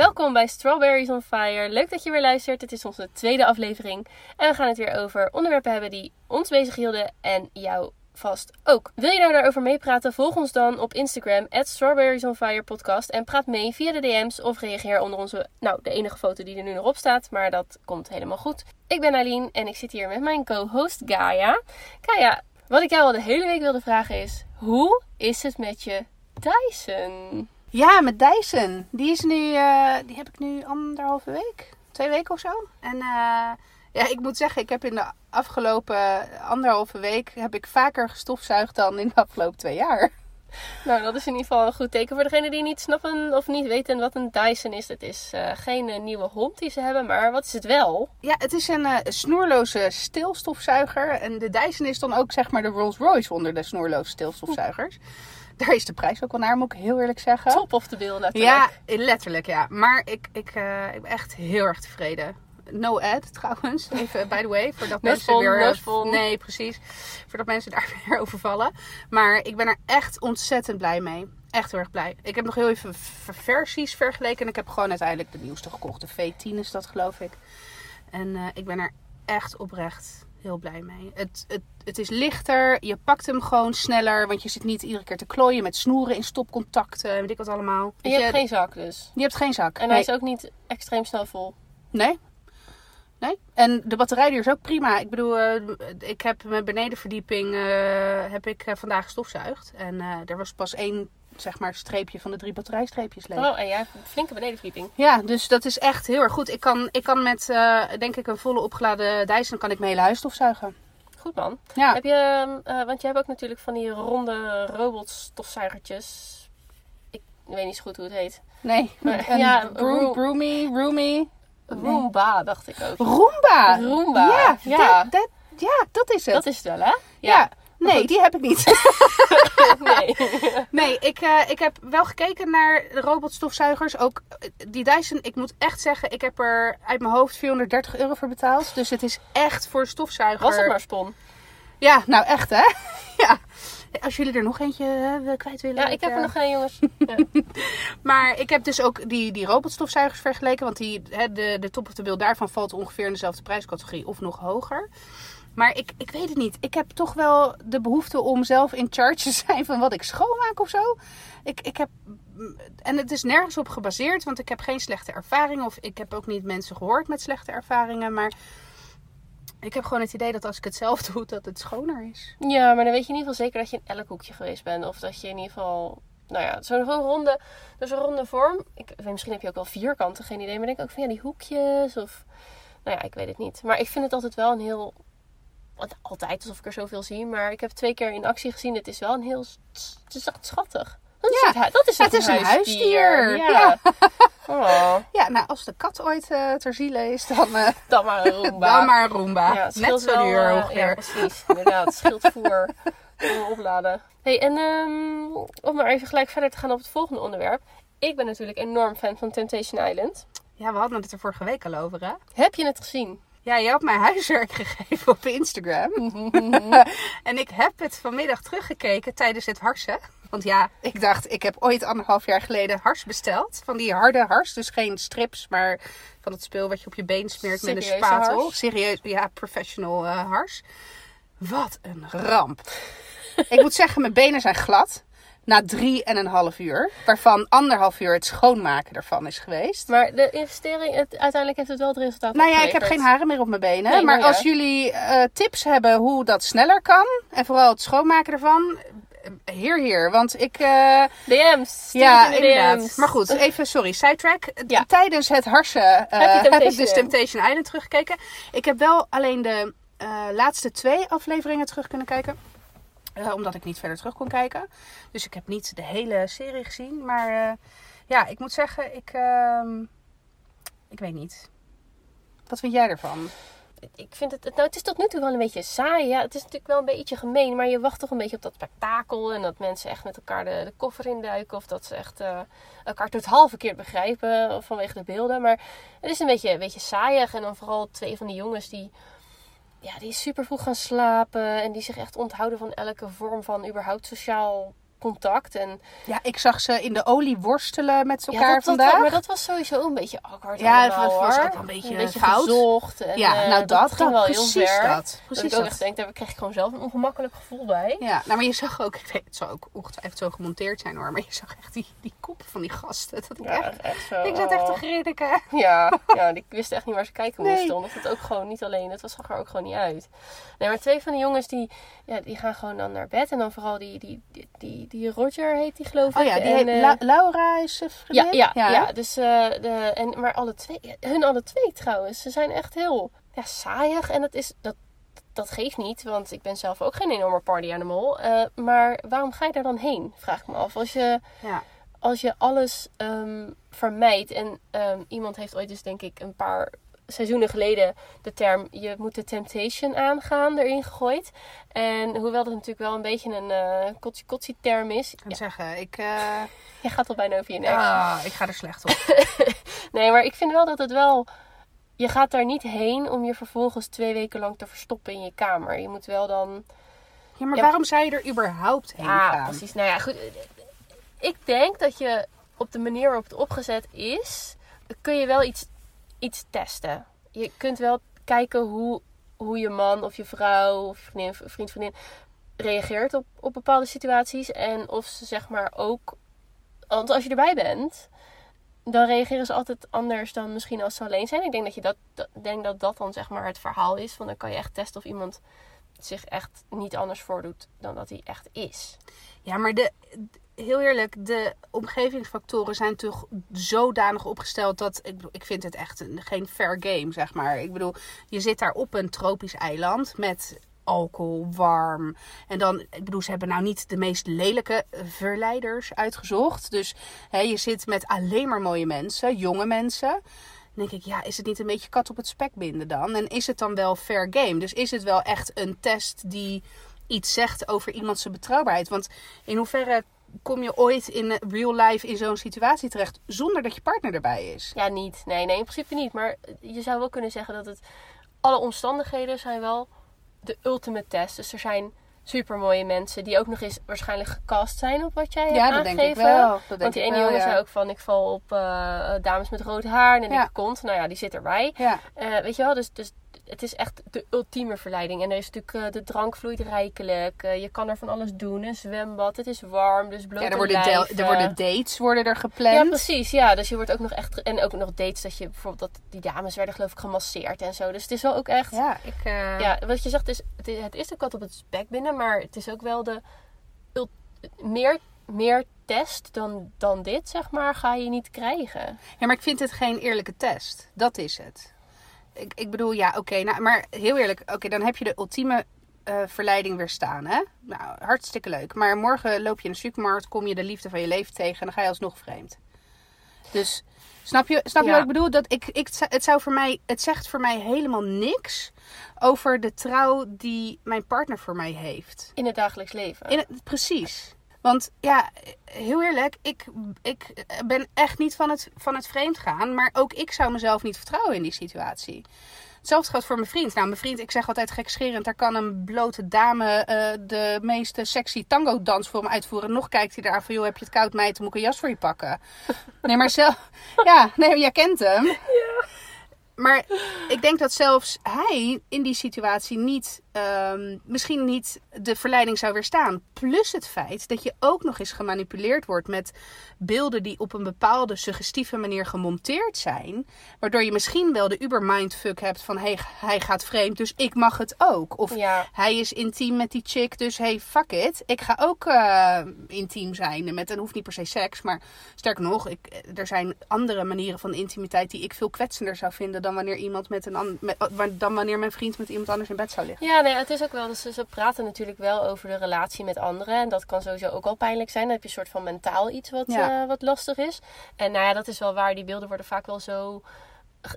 Welkom bij Strawberries on Fire. Leuk dat je weer luistert. Het is onze tweede aflevering. En we gaan het weer over onderwerpen hebben die ons bezighielden en jou vast ook. Wil je nou daarover meepraten? Volg ons dan op Instagram, at Strawberries on Fire podcast. En praat mee via de DM's of reageer onder onze, nou, de enige foto die er nu nog op staat. Maar dat komt helemaal goed. Ik ben Aline en ik zit hier met mijn co-host Gaia. Gaia, wat ik jou al de hele week wilde vragen is, hoe is het met je Dyson? Ja, met Dyson. Die is nu, eh, die heb ik nu anderhalve week, twee weken of zo. En eh, ja, ik moet zeggen, ik heb in de afgelopen anderhalve week heb ik vaker gestofzuigd dan in de afgelopen twee jaar. Nou, dat is in ieder geval een goed teken voor degenen die niet snappen of niet weten wat een Dyson is. Het is eh, geen nieuwe hond die ze hebben, maar wat is het wel? Ja, het is een snoerloze stilstofzuiger. En de Dyson is dan ook zeg maar de Rolls Royce onder de snoerloze stilstofzuigers. Daar is de prijs ook wel naar, moet ik heel eerlijk zeggen. Top of de beeld natuurlijk. Ja, letterlijk ja. Maar ik, ik, ik ben echt heel erg tevreden. No ad trouwens, even by the way. Voordat mensen vol, weer... vol. Nee, precies. Voordat mensen daar weer over vallen. Maar ik ben er echt ontzettend blij mee. Echt heel erg blij. Ik heb nog heel even versies vergeleken. En ik heb gewoon uiteindelijk de nieuwste gekocht. De V10 is dat geloof ik. En eh, ik ben er echt oprecht heel blij mee. Het, het, het is lichter. Je pakt hem gewoon sneller. Want je zit niet iedere keer te klooien met snoeren in stopcontacten. en Weet ik wat allemaal. En je hebt geen zak dus. je hebt geen zak. En Nee. hij is ook niet extreem snel vol. Nee. Nee. En de batterijduur is ook prima. Ik bedoel, eh, ik heb mijn benedenverdieping eh, heb ik eh, vandaag gestofzuigd. En er was pas één, zeg maar, streepje van de drie batterijstreepjes leeg. Oh, en jij hebt een flinke benedenverdieping. Ja, dus dat is echt heel erg goed. Ik kan, ik kan met, eh, denk ik, een volle opgeladen Dyson kan ik mijn hele huis stofzuigen. Goed man. Ja. Heb je, eh, want je hebt ook natuurlijk van die ronde robotstofzuigertjes. Ik weet niet zo goed hoe het heet. Nee. Maar- ja, Broom- Room- Roomy. Roomba, dacht ik ook. Roomba. Roomba, Ja, ja. Dat, dat, ja, dat is het. Dat is het wel, hè? ja. Nee, goed. die heb ik niet. Nee. Nee, ik, eh, ik heb wel gekeken naar de robotstofzuigers. Ook eh, die Dyson, ik moet echt zeggen, ik heb er uit mijn hoofd 430 euro voor betaald. Dus het is echt voor stofzuiger. Was het maar spon? Ja, nou echt hè. ja. Als jullie er nog eentje eh, kwijt willen. Ja, ik heb er nog geen, jongens. Ja. Maar ik heb dus ook die, die robotstofzuigers vergeleken. Want die, hè, de, de top of the bill daarvan valt ongeveer in dezelfde prijscategorie of nog hoger. Maar ik, ik weet het niet. Ik heb toch wel de behoefte om zelf in charge te zijn van wat ik schoonmaak of zo. Ik, ik heb, en het is nergens op gebaseerd, want ik heb geen slechte ervaringen. Of ik heb ook niet mensen gehoord met slechte ervaringen. Maar ik heb gewoon het idee dat als ik het zelf doe, dat het schoner is. ja, maar dan weet je in ieder geval zeker dat je in elk hoekje geweest bent. Of dat je in ieder geval... Nou ja, zo'n ronde, dus een ronde vorm. Ik, misschien heb je ook wel vierkanten, geen idee. Maar denk ook van ja, die hoekjes of... Nou ja, ik weet het niet. Maar ik vind het altijd wel een heel... Altijd alsof ik er zoveel zie. Maar ik heb twee keer in actie gezien. Het is wel een heel... Het is echt schattig. Dat is, Ja, het, dat is het een huisdier. Ja. Ja. Oh, Ja, nou als de kat ooit eh, ter ziele is, dan, eh, dan maar een Roomba. dan maar een Roomba. Ja, het Net zo duur ongeveer. Ja, precies. Inderdaad, schildvoer. Kunnen we opladen. hey, en ehm, om maar even gelijk verder te gaan op het volgende onderwerp. Ik ben natuurlijk enorm fan van Temptation Island. Ja, we hadden het er vorige week al over, hè? Heb je het gezien? Ja, je had mij huiswerk gegeven op Instagram. en ik heb het vanmiddag teruggekeken tijdens het harsen. Want ja, ik dacht, ik heb ooit anderhalf jaar geleden hars besteld. Van die harde hars, dus geen strips, maar van het spul wat je op je been smeert met een spatel. hars? Serieus, ja, professional eh, hars. Wat een ramp. ik moet zeggen, mijn benen zijn glad. Na drie en een half uur. Waarvan anderhalf uur het schoonmaken ervan is geweest. Maar de investering, het, uiteindelijk heeft het wel het resultaat Nou ja, ik heb geen haren meer op mijn benen. Nee, maar nou ja. als jullie eh, tips hebben hoe dat sneller kan. En vooral het schoonmaken ervan. Heer, heer. Want ik... eh, DM's. ja, in de inderdaad. DM's. Maar goed, even, sorry, sidetrack. Ja. Tijdens het harsen eh, Heb ik Temptation? dus Temptation Island teruggekeken. Ik heb wel alleen de laatste twee afleveringen terug kunnen kijken. Eh, omdat ik niet verder terug kon kijken. Dus ik heb niet de hele serie gezien. Maar eh, ja, ik moet zeggen, ik... ehm, ik weet niet. Wat vind jij ervan? ik vind het, nou, het is tot nu toe wel een beetje saai. Ja, het is natuurlijk wel een beetje gemeen, maar je wacht toch een beetje op dat spektakel. En dat mensen echt met elkaar de, de koffer induiken. Of dat ze echt eh, elkaar totaal verkeerd begrijpen of vanwege de beelden. Maar het is een beetje, een beetje saaiig. En dan vooral twee van die jongens die, ja, die super vroeg gaan slapen. En die zich echt onthouden van elke vorm van überhaupt sociaal contact. En Ja, ik zag ze in de olie worstelen met elkaar dat, dat- vandaag. maar dat was sowieso een beetje awkward. Ja, allemaal, was een beetje fout. gezocht. En, ja, eh, nou dat, ging wel heel precies ver. dat. Dat Precies ik ook dat. echt denk, daar kreeg ik gewoon zelf een ongemakkelijk gevoel bij. Ja, nou, maar je zag ook, ik weet, het zal ook ongetwijfeld zo gemonteerd zijn hoor, maar je zag echt die, die kop van die gasten. Dat ik Ja, echt, echt zo. ik zat echt te grinniken. Ja, ja, ik wist echt niet waar ze kijken Nee. moesten. Omdat het ook gewoon niet alleen, het was, zag er ook gewoon niet uit. Nee, maar twee van de jongens die, ja, die gaan gewoon dan naar bed. En dan vooral die, die, die, die, die Roger heet die geloof ik. Oh ja, die en, heet, eh, La- Laura is ja, vriendin? ja, ja, dus, eh, de, en, maar alle twee, hun alle twee trouwens, ze zijn echt heel ja, saaiig. En dat, is, dat, dat geeft niet, want ik ben zelf ook geen enorme party animal. Eh, maar waarom ga je daar dan heen, vraag ik me af. Als je, Ja. als je alles ehm, vermijdt. En ehm, iemand heeft ooit dus denk ik een paar seizoenen geleden de term je moet de temptation aangaan erin gegooid. En hoewel dat natuurlijk wel een beetje een eh kotsie term is. Ik kan Ja, zeggen, ik, eh, je gaat al bijna over je nek. ah, ik ga er slecht op. Nee, maar ik vind wel dat het wel... Je gaat daar niet heen om je vervolgens twee weken lang te verstoppen in je kamer. Je moet wel dan... Ja, maar Ja. waarom zou je er überhaupt heen Ja, gaan? precies. Nou ja, goed. Ik denk dat je op de manier waarop het opgezet is, kun je wel iets, iets testen. Je kunt wel kijken hoe, hoe je man of je vrouw of vriendin, vriend, vriendin reageert op, op bepaalde situaties. En of ze zeg maar ook... Want als je erbij bent, dan reageren ze altijd anders dan misschien als ze alleen zijn. Ik denk dat je dat, dat, denk dat, dat dan zeg maar het verhaal is. Want dan kan je echt testen of iemand zich echt niet anders voordoet dan dat hij echt is. Ja, maar de, heel eerlijk, de omgevingsfactoren zijn toch zodanig opgesteld dat ik, ik vind het echt een, geen fair game, zeg maar. Ik bedoel, je zit daar op een tropisch eiland met alcohol, warm. En dan, ik bedoel, ze hebben nou niet de meest lelijke verleiders uitgezocht. Dus hè, je zit met alleen maar mooie mensen, jonge mensen. Dan denk ik, ja, is het niet een beetje kat op het spek binden dan? En is het dan wel fair game? Dus is het wel echt een test die iets zegt over iemands betrouwbaarheid? Want in hoeverre kom je ooit in real life in zo'n situatie terecht zonder dat je partner erbij is? Ja, niet. Nee, nee, in principe niet. Maar je zou wel kunnen zeggen dat het... Alle omstandigheden zijn wel de ultimate test. Dus er zijn supermooie mensen die ook nog eens waarschijnlijk gecast zijn op wat jij hebt Ja, dat denk ik wel. Dat Want die ene jongen ja. zei ook van, ik val op eh, dames met rood haar en een Ja. dikke kont. Nou ja, die zit erbij. Ja, Eh, weet je wel, dus, dus het is echt de ultieme verleiding. En er is natuurlijk, eh, de drank vloeit rijkelijk. Eh, je kan er van alles doen. Een zwembad, het is warm, dus blote ja er, worden er worden dates worden er gepland. Ja, precies. Ja, dus je wordt ook nog echt... En ook nog dates dat je bijvoorbeeld... Dat die dames werden geloof ik gemasseerd en zo. Dus het is wel ook echt... Ja, Ja, ik... eh, wat je zegt is... Het is, het is de kat op het spek binnen. Maar het is ook wel de... Meer, meer test dan, dan dit, zeg maar, ga je niet krijgen. Ja, maar ik vind het geen eerlijke test. Dat is het. Ik, ik bedoel, ja, oké, nou, maar heel eerlijk, oké, dan heb je de ultieme eh, verleiding weer staan, hè? Nou, hartstikke leuk. Maar morgen loop je in de supermarkt, kom je de liefde van je leven tegen en dan ga je alsnog vreemd. Dus, snap je, snap je Ja. wat ik bedoel? Dat ik, ik, het, zou voor mij, het zegt voor mij helemaal niks over de trouw die mijn partner voor mij heeft. In het dagelijks leven. In het, precies. Want ja, heel eerlijk, ik, ik ben echt niet van het, van het vreemd gaan. Maar ook ik zou mezelf niet vertrouwen in die situatie. Hetzelfde geldt voor mijn vriend. Nou, mijn vriend, ik zeg altijd gekscherend, daar kan een blote dame eh, de meest sexy tango dans voor me uitvoeren. Nog kijkt hij daar van, joh, heb je het koud meid, dan moet ik een jas voor je pakken. Nee, maar zelf, ja, nee, jij kent hem. Maar ik denk dat zelfs hij in die situatie niet, ehm, misschien niet de verleiding zou weerstaan. Plus het feit dat je ook nog eens gemanipuleerd wordt met beelden die op een bepaalde suggestieve manier gemonteerd zijn. Waardoor je misschien wel de uber mindfuck hebt van hey, hij gaat vreemd, dus ik mag het ook. Of Ja. hij is intiem met die chick, dus hey, fuck it. Ik ga ook eh, intiem zijn. Met, en hoeft niet per se seks, maar sterker nog, ik, er zijn andere manieren van intimiteit die ik veel kwetsender zou vinden dan wanneer iemand met een met, dan wanneer mijn vriend met iemand anders in bed zou liggen. Ja, nee, het is ook wel. Dus ze praten natuurlijk wel over de relatie met anderen. En dat kan sowieso ook al pijnlijk zijn. Dan heb je een soort van mentaal iets wat, Ja. eh, wat lastig is. En nou ja, dat is wel waar. Die beelden worden vaak wel zo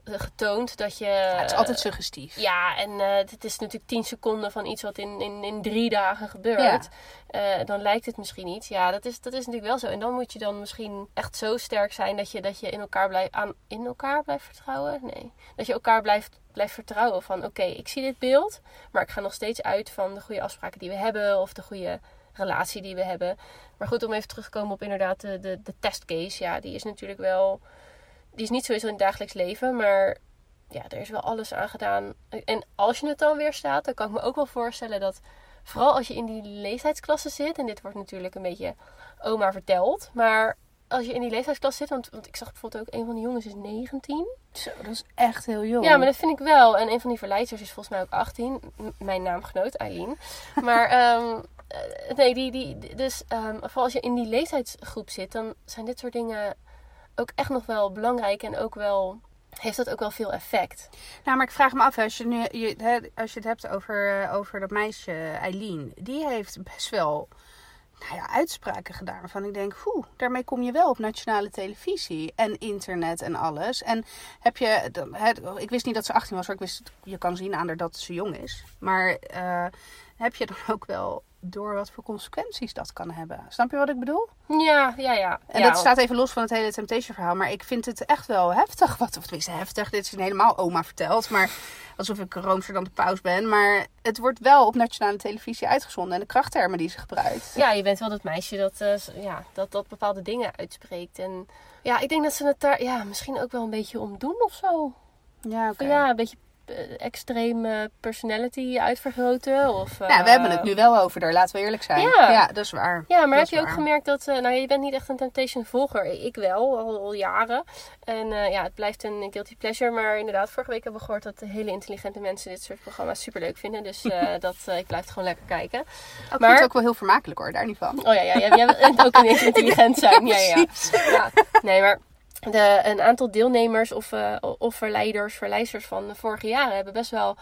getoond dat je. Ja, het is altijd suggestief. Ja, en eh, het is natuurlijk 10 seconden van iets wat in, in, in drie dagen gebeurt. Eh, dan lijkt het misschien niet. Ja, dat is, dat is natuurlijk wel zo. En dan moet je dan misschien echt zo sterk zijn dat je, dat je in, elkaar blijft, aan, in elkaar blijft vertrouwen. Nee. Dat je elkaar blijft, blijft vertrouwen van oké, ik zie dit beeld. Maar ik ga nog steeds uit van de goede afspraken die we hebben. Of de goede relatie die we hebben. Maar goed, om even terug te komen op inderdaad de, de, de testcase. Ja, die is natuurlijk wel... Die is niet sowieso in het dagelijks leven, maar ja, er is wel alles aan gedaan. En als je het dan weer staat, dan kan ik me ook wel voorstellen dat... Vooral als je in die leeftijdsklasse zit, en dit wordt natuurlijk een beetje oma verteld, maar als je in die leeftijdsklasse zit, want, want ik zag bijvoorbeeld ook een van de jongens is 19. Zo, dat is echt heel jong. Ja, maar dat vind ik wel. En een van die verleiders is volgens mij ook 18. M- mijn naamgenoot, Eileen. Maar ehm, eh, nee, die, die, dus ehm, vooral als je in die leeftijdsgroep zit, dan zijn dit soort dingen ook echt nog wel belangrijk en ook wel heeft dat ook wel veel effect. Nou, maar ik vraag me af, als je, nu, je, als je het hebt over, eh, over dat meisje Eileen. Die heeft best wel nou ja, uitspraken gedaan waarvan ik denk, oeh, daarmee kom je wel op nationale televisie en internet en alles. En heb je, ik wist niet dat ze 18 was, hoor. ik wist, je kan zien aan haar dat ze jong is. Maar eh, heb je dan ook wel door wat voor consequenties dat kan hebben? Snap je wat ik bedoel? Ja, ja, ja. En ja, dat staat even los van het hele Temptation verhaal. Maar ik vind het echt wel heftig. Wat, of tenminste heftig. Dit is helemaal oma verteld. Maar alsof ik roomser dan de paus ben. Maar het wordt wel op nationale televisie uitgezonden. En de krachttermen die ze gebruikt. Ja, je bent wel dat meisje dat, eh, ja, dat, dat bepaalde dingen uitspreekt. En ja, ik denk dat ze het daar ja, misschien ook wel een beetje om doen of zo. Ja, ja, een beetje extreme personality uitvergroten. Of, Ja, we eh, hebben het nu wel over daar. Laten we eerlijk zijn. Ja. dat is waar. Ja, maar Dat heb je ook gemerkt dat... eh, nou, je bent niet echt een Temptation volger. Ik wel, al, al jaren. En eh, ja, het blijft een guilty pleasure. Maar inderdaad, vorige week hebben we gehoord dat hele intelligente mensen dit soort programma's superleuk vinden. Dus eh, dat, eh, ik blijf het gewoon lekker kijken. Ik vind Maar- het ook wel heel vermakelijk hoor. Daar niet van. Oh ja, ja, jij, jij bent ook ineens intelligent zijn. Ja, ja. ja. Nee, maar de, een aantal deelnemers of, eh, of verleiders, verleiders van de vorige jaren hebben best wel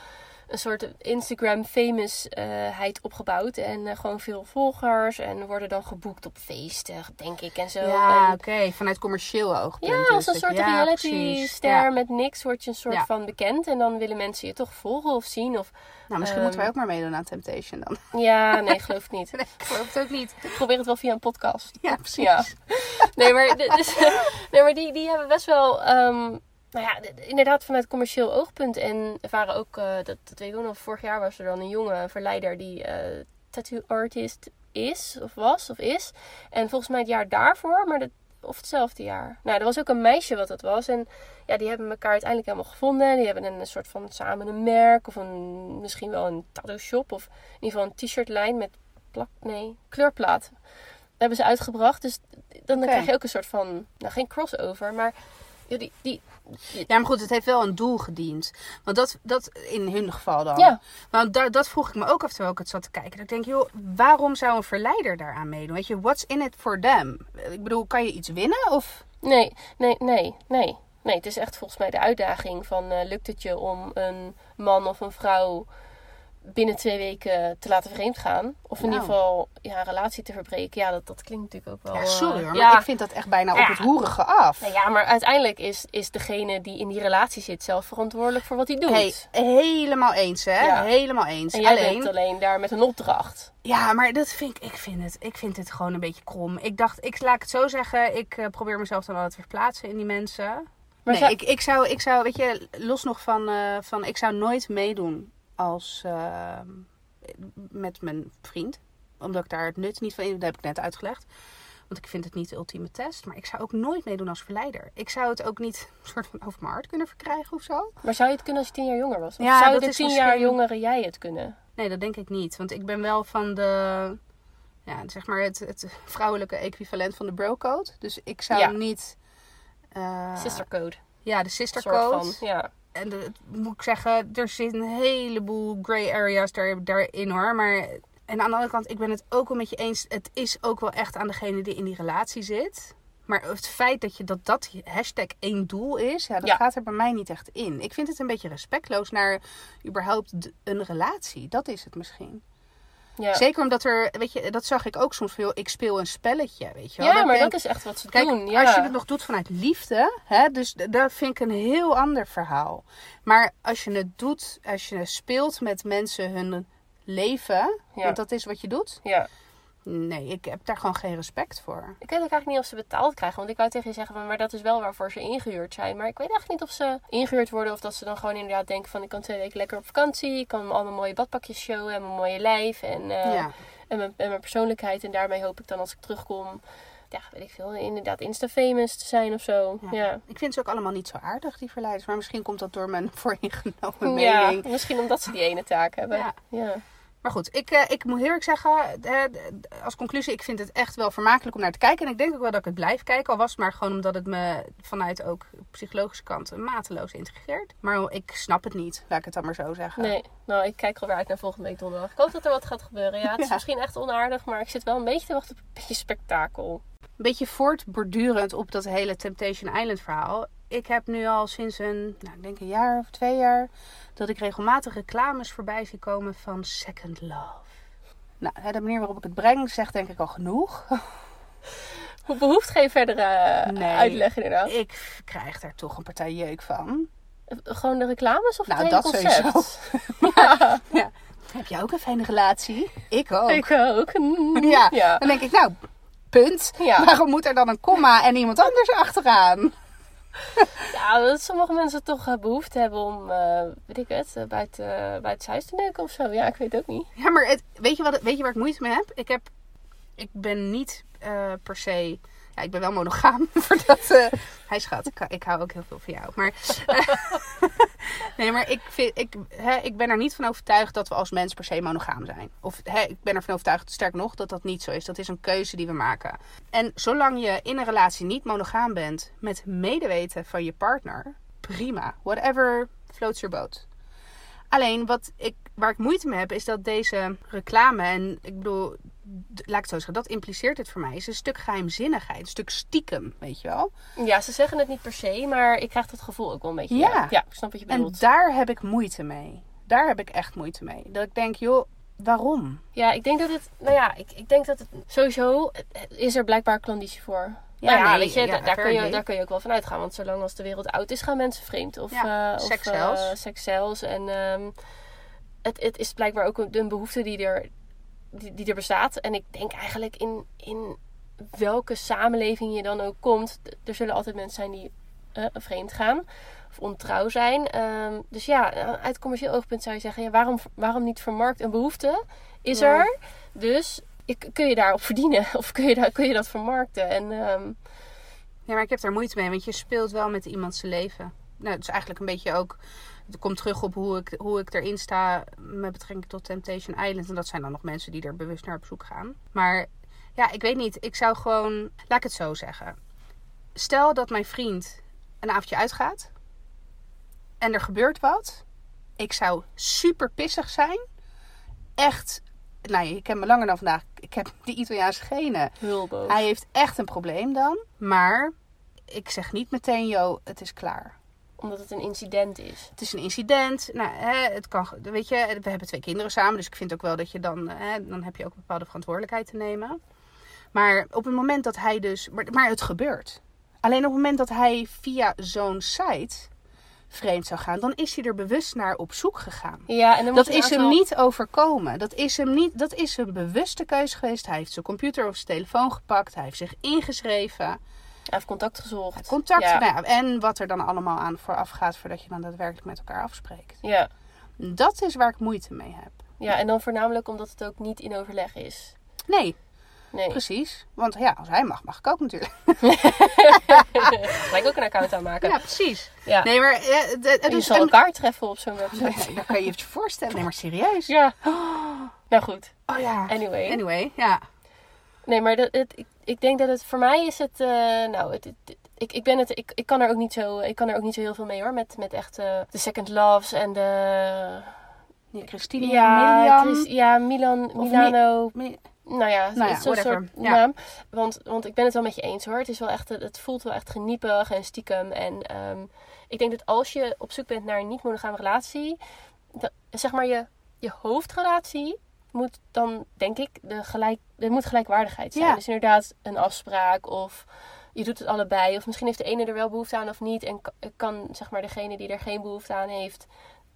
een soort Instagram famousheid opgebouwd. En eh, gewoon veel volgers. En worden dan geboekt op feesten, denk ik. En zo. Ja, oké. Vanuit commercieel oogpunt. ja, als een soort ja, reality precies. ster Ja. met niks word je een soort Ja. van bekend. En dan willen mensen je toch volgen of zien. Of, Nou, misschien Ehm, moeten wij ook maar meedoen aan Temptation dan. ja, nee, geloof ik niet. Nee, ik geloof het ook niet. Ik probeer het wel via een podcast. Ja, precies. Ja. Nee, maar, dus, nee, maar die, die hebben best wel, ehm, nou ja, de- de- inderdaad vanuit commercieel oogpunt. En er waren ook, eh, dat, dat weet ik ook nog, vorig jaar was er dan een jonge verleider die eh, tattoo artist is, of was, of is. En volgens mij het jaar daarvoor, maar dat, of hetzelfde jaar. Nou, er was ook een meisje wat dat was. En ja, die hebben elkaar uiteindelijk helemaal gevonden. Die hebben een soort van samen een merk, of een, misschien wel een tattoo shop, of in ieder geval een t-shirt lijn met plak, nee, kleurplaat hebben ze uitgebracht. Dus dan, dan krijg je ook een soort van, nou geen crossover, maar ja, die, die, Ja, maar goed, het heeft wel een doel gediend. Want dat, dat in hun geval dan. Ja. Want da- dat vroeg ik me ook af terwijl ik het zat te kijken. Dat ik denk, joh, waarom zou een verleider daaraan meedoen? Weet je, what's in it for them? Ik bedoel, kan je iets winnen? Of... nee, nee, nee, nee. Nee, het is echt volgens mij de uitdaging van eh, lukt het je om een man of een vrouw binnen twee weken te laten vreemd gaan. Of in Nou. ieder geval ja, een relatie te verbreken. Ja, dat, dat klinkt natuurlijk ook wel... Ja, sorry eh, hoor, maar ja. ik vind dat echt bijna op het roerige af. Nou ja, maar uiteindelijk is, is degene die in die relatie zit zelf verantwoordelijk voor wat hij doet. Hey, helemaal eens, hè? Helemaal eens. en jij Alleen, bent alleen daar met een opdracht. ja, maar dat vind ik, ik vind het, ik vind het gewoon een beetje krom. Ik dacht, ik laat ik het zo zeggen, ik eh, probeer mezelf dan altijd te verplaatsen in die mensen. Maar nee, zou- ik, ik, zou, ik zou, weet je, los nog van, eh, van ik zou nooit meedoen als eh, met mijn vriend. Omdat ik daar het nut niet van in, dat heb ik net uitgelegd. Want ik vind het niet de ultieme test. Maar ik zou ook nooit meedoen als verleider. Ik zou het ook niet een soort van over mijn hart kunnen verkrijgen of zo. Maar zou je het kunnen als je tien jaar jonger was? Of Ja, zou dat de is tien jaar misschien- jongere jij het kunnen? Nee, dat denk ik niet. Want ik ben wel van de, ja, zeg maar het, het vrouwelijke equivalent van de bro-code. Dus ik zou Ja. niet... eh, Sister code. Ja, de sister soort code. van. Ja. En de, moet ik zeggen, er zitten een heleboel grey areas daar, daarin hoor. Maar en aan de andere kant, ik ben het ook wel met je eens. Het is ook wel echt aan degene die in die relatie zit. Maar het feit dat je dat, dat hashtag één doel is, ja, dat Ja. gaat er bij mij niet echt in. Ik vind het een beetje respectloos naar überhaupt een relatie. Dat is het misschien. Ja, Zeker omdat er, weet je, dat zag ik ook soms veel. Ik speel een spelletje, weet je wel. ja maar denk, dat is echt wat ze Kijk, doen. Ja. als je het nog doet vanuit liefde, hè, dus dat vind ik een heel ander verhaal. Maar als je het doet, als je speelt met mensen hun leven, Ja. want dat is wat je doet. ja. Nee, ik heb daar gewoon geen respect voor. Ik weet ook eigenlijk niet of ze betaald krijgen. Want ik wou tegen je zeggen, van, maar dat is wel waarvoor ze ingehuurd zijn. Maar ik weet eigenlijk niet of ze ingehuurd worden. Of dat ze dan gewoon inderdaad denken van... Ik kan twee weken lekker op vakantie. Ik kan allemaal mooie badpakjes showen en mijn mooie lijf. En, eh, ja. En mijn, en mijn persoonlijkheid. En daarmee hoop ik dan als ik terugkom, ja, weet ik veel, inderdaad insta-famous te zijn of zo. Ja. Ja. Ik vind ze ook allemaal niet zo aardig, die verleiders. Maar misschien komt dat door mijn vooringenomen Ja, mening. misschien omdat ze die ene taak hebben. Ja. Ja. Maar goed, ik, eh, ik moet heel eerlijk zeggen, eh, d- als conclusie, ik vind het echt wel vermakelijk om naar te kijken. En ik denk ook wel dat ik het blijf kijken. Al was het maar gewoon omdat het me vanuit ook psychologische kant mateloos integreert. Maar ik snap het niet, laat ik het dan maar zo zeggen. Nee, nou, ik kijk alweer uit naar volgende week donderdag. Ik hoop dat er wat gaat gebeuren. Ja, het is Ja. misschien echt onaardig, maar ik zit wel een beetje te wachten op een beetje spektakel. Een beetje voortbordurend op dat hele Temptation Island verhaal. Ik heb nu al sinds een, nou, ik denk een jaar of twee jaar, dat ik regelmatig reclames voorbij zie komen van Second Love. Nou, de manier waarop ik het breng zegt denk ik al genoeg. Hoe behoeft geen verdere eh, Nee. uitleg inderdaad. Ik krijg daar toch een partij jeuk van. Gewoon de reclames of Nou, het hele dat concept? sowieso. Ja. Heb jij ook een fijne relatie? Ik ook. Ik ook. Mm. Ja. ja. Dan denk ik, nou, punt. Waarom moet er dan een komma en iemand anders achteraan? Ja, dat sommige mensen toch eh, behoefte hebben om, eh, weet ik het, eh, buiten, uh, buiten huis te neuken of zo. Ja, ik weet het ook niet. Ja, maar het, weet, je wat, weet je waar ik moeite mee heb? Ik, heb, ik ben niet eh, per se... Ja, ik ben wel monogaam. voor dat, eh, hij schat, ik, hou ook heel veel van jou. Maar, nee, maar ik, vind, ik, hè, ik ben er niet van overtuigd dat we als mens per se monogaam zijn. Of hè, ik ben ervan overtuigd, sterk nog, dat dat niet zo is. Dat is een keuze die we maken. En zolang je in een relatie niet monogaam bent met medeweten van je partner, prima. Whatever floats your boat. Alleen wat ik, waar ik moeite mee heb, is dat deze reclame, en ik bedoel, laat ik het zo zeggen, dat impliceert het voor mij, is een stuk geheimzinnigheid, een stuk stiekem, weet je wel. Ja, ze zeggen het niet per se, maar ik krijg dat gevoel ook wel een beetje. Ja. ja ik snap wat je En bedoelt. daar heb ik moeite mee. Daar heb ik echt moeite mee. Dat ik denk, joh, waarom? Ja, ik denk dat het, nou ja, ik, ik denk dat het sowieso is er blijkbaar klanditie voor. Ja, nou ja, nee, weet je, ja, daar, kun je, daar kun je ook wel van uitgaan. Want zolang als de wereld oud is, gaan mensen vreemd. Of, Ja, seks zelfs. seks zelfs. En ehm, het, het is blijkbaar ook een, een behoefte die er, die, die er bestaat. En ik denk eigenlijk in, in welke samenleving je dan ook komt, er zullen altijd mensen zijn die eh, vreemd gaan. Of ontrouw zijn. Ehm, dus ja, uit commercieel oogpunt zou je zeggen, ja, waarom, waarom niet vermarkt een behoefte? Is Ja. er. Dus ik, kun je daarop verdienen? Of kun je, daar, kun je dat vermarkten? En ehm, Ja, maar ik heb daar moeite mee, want je speelt wel met iemand zijn leven. Nou, het is eigenlijk een beetje ook. Het komt terug op hoe ik, hoe ik erin sta met betrekking tot Temptation Island. En dat zijn dan nog mensen die er bewust naar op zoek gaan. Maar ja, ik weet niet. Ik zou gewoon. Laat ik het zo zeggen. Stel dat mijn vriend een avondje uitgaat. En er gebeurt wat. Ik zou super pissig zijn. Echt. Nou, je kent me langer dan vandaag. Ik heb die Italiaanse genen. heel boos. Hij heeft echt een probleem dan. Maar ik zeg niet meteen, yo, het is klaar. Omdat het een incident is. Het is een incident. Nou, hè, het kan, weet je, we hebben twee kinderen samen. Dus ik vind ook wel dat je dan, hè, dan heb je ook een bepaalde verantwoordelijkheid te nemen. Maar op het moment dat hij dus, maar, maar het gebeurt. Alleen op het moment dat hij via zo'n site vreemd zou gaan, dan is hij er bewust naar op zoek gegaan. Ja, en dan Dat is hem niet overkomen. Dat is hem niet. Dat is een bewuste keuze geweest. Hij heeft zijn computer of zijn telefoon gepakt. Hij heeft zich ingeschreven. Hij heeft contact gezocht. Contact. Ja. Nou ja, en wat er dan allemaal aan vooraf gaat voordat je dan daadwerkelijk met elkaar afspreekt. Ja. Dat is waar ik moeite mee heb. ja, en dan voornamelijk omdat het ook niet in overleg is. Nee, Nee. precies. Want ja, als hij mag, mag ik ook natuurlijk. Gelijk ook een account aanmaken. Ja, precies. Ja. Nee, maar ja, En je dus, en- elkaar treffen op zo'n website. Nee, dat kan je je voorstellen. Nee, maar serieus. Ja. Nou goed. Oh ja. Anyway. Anyway, ja. Nee, maar dat, het, ik, ik denk dat het voor mij is het. eh, nou, het, het- ik, ik ben het. Ik, ik kan er ook niet zo. Ik kan er ook niet zo heel veel mee hoor. Met, met echt eh, de second loves en de. Nee, Christine, Ja. Chris- ja, Milan, Of Milano. Mi- Nou ja, Nou ja, zo'n soort Ja. naam. Want, want ik ben het wel met je eens hoor. Het, is wel echt, het voelt wel echt geniepig en stiekem. En ehm, ik denk dat als je op zoek bent naar een niet-monogame relatie, dat, zeg maar je, je hoofdrelatie moet dan, denk ik, de gelijk, er moet gelijkwaardigheid zijn. Ja. Dus inderdaad een afspraak of je doet het allebei. Of misschien heeft de ene er wel behoefte aan of niet. En ka- kan, zeg maar, degene die er geen behoefte aan heeft,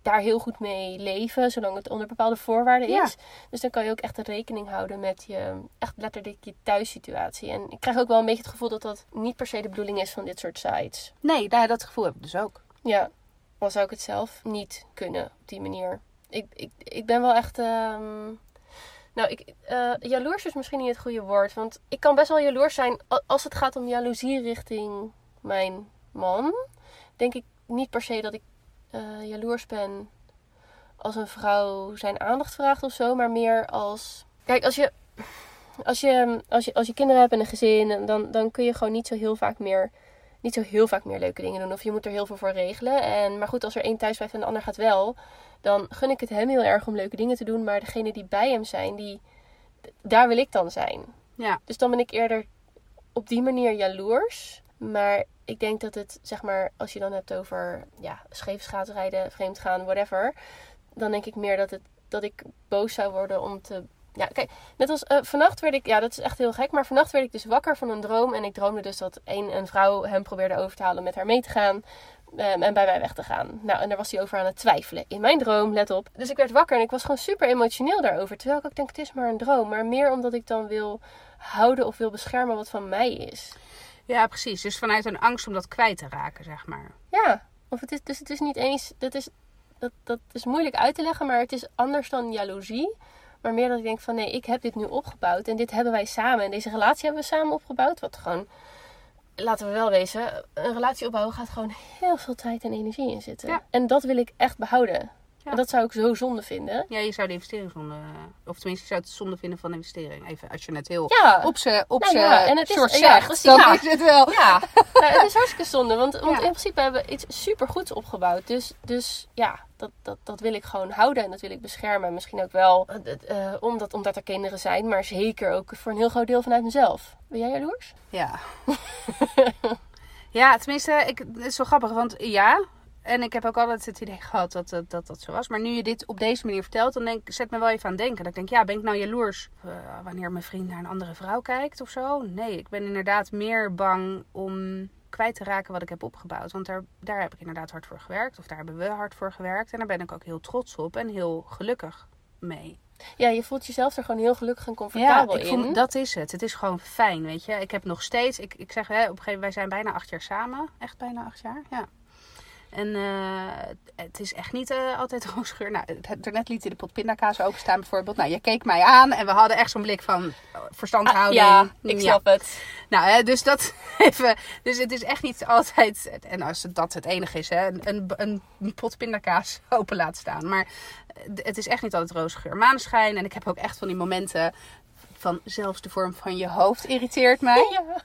daar heel goed mee leven, zolang het onder bepaalde voorwaarden Ja. is. Dus dan kan je ook echt rekening houden met je, echt letterlijk je thuissituatie. En ik krijg ook wel een beetje het gevoel dat dat niet per se de bedoeling is van dit soort sites. Nee, nou, dat gevoel heb ik dus ook. Ja, al zou ik het zelf niet kunnen op die manier. Ik, ik, ik ben wel echt. ehm, Nou, ik, eh, jaloers is misschien niet het goede woord. Want ik kan best wel jaloers zijn als het gaat om jaloezie richting mijn man. Denk ik niet per se dat ik eh, jaloers ben als een vrouw zijn aandacht vraagt of zo. Maar meer als... Kijk, als je, als je, als je, als je kinderen hebt en een gezin, dan, dan kun je gewoon niet zo heel vaak meer... Niet zo heel vaak meer leuke dingen doen. Of je moet er heel veel voor regelen. En, maar goed, als er één thuis blijft en de ander gaat wel dan gun ik het hem heel erg om leuke dingen te doen. Maar degene die bij hem zijn, die, daar wil ik dan zijn. Ja. Dus dan ben ik eerder op die manier jaloers. Maar ik denk dat het, zeg maar, als je dan hebt over ja, scheef schaatsrijden, vreemd gaan, whatever. Dan denk ik meer dat, het, dat ik boos zou worden om te... Ja, kijk, net als eh, vannacht werd ik, ja, dat is echt heel gek. Maar vannacht werd ik dus wakker van een droom. En ik droomde dus dat een, een vrouw hem probeerde over te halen met haar mee te gaan. ehm, en bij mij weg te gaan. Nou, en daar was hij over aan het twijfelen. In mijn droom, let op. Dus ik werd wakker en ik was gewoon super emotioneel daarover. Terwijl ik ook denk, het is maar een droom. Maar meer omdat ik dan wil houden of wil beschermen wat van mij is. Ja, precies. Dus vanuit een angst om dat kwijt te raken, zeg maar. Ja, of het is, dus het is niet eens. Dat is, dat, dat is moeilijk uit te leggen, maar het is anders dan jaloezie. Maar meer dat ik denk van nee, ik heb dit nu opgebouwd en dit hebben wij samen. En deze relatie hebben we samen opgebouwd. Wat gewoon, laten we wel wezen, een relatie opbouwen gaat gewoon heel veel tijd en energie in zitten. Ja. En dat wil ik echt behouden. Ja. En dat zou ik zo zonde vinden. Ja, je zou de investering zonde... Of tenminste, je zou het zonde vinden van de investering. Even als je het heel Ja, op z'n op Nou ja, en het is- short ja, zegt. precies, dan ja. is het wel. ja. Nou, het is hartstikke zonde. Want, want Ja. in principe hebben we iets super goeds opgebouwd. Dus, dus ja, dat, dat, dat wil ik gewoon houden en dat wil ik beschermen. Misschien ook wel eh, eh, omdat, omdat er kinderen zijn, maar zeker ook voor een heel groot deel vanuit mezelf. Ben jij jaloers? Ja. ja, tenminste, ik, het is wel grappig, want ja. En ik heb ook altijd het idee gehad dat dat, dat, dat zo was. Maar nu je dit op deze manier vertelt, dan denk, zet me wel even aan het denken. Dat ik denk, ja, ben ik nou jaloers eh, wanneer mijn vriend naar een andere vrouw kijkt of zo? Nee, ik ben inderdaad meer bang om kwijt te raken wat ik heb opgebouwd. Want daar, daar heb ik inderdaad hard voor gewerkt. Of daar hebben we hard voor gewerkt. En daar ben ik ook heel trots op en heel gelukkig mee. Ja, je voelt jezelf er gewoon heel gelukkig en comfortabel ik in. voel, dat is het. Het is gewoon fijn, weet je. Ik heb nog steeds, ik, ik zeg hè, op een gegeven moment, wij zijn bijna acht jaar samen. Echt bijna acht jaar, ja. En eh, het is echt niet eh, altijd roosgeur. Nou, daarnet liet hij de pot pindakaas openstaan bijvoorbeeld. Nou, je keek mij aan en we hadden echt zo'n blik van oh, verstandhouding. Ah, ja, ik Ja. snap het. Nou, hè, dus dat even. Dus het is echt niet altijd. En als dat het enige is, hè, een, een, een pot pindakaas open laten staan. Maar eh, het is echt niet altijd roze geur maneschijn. En ik heb ook echt van die momenten van zelfs de vorm van je hoofd irriteert mij. Ja.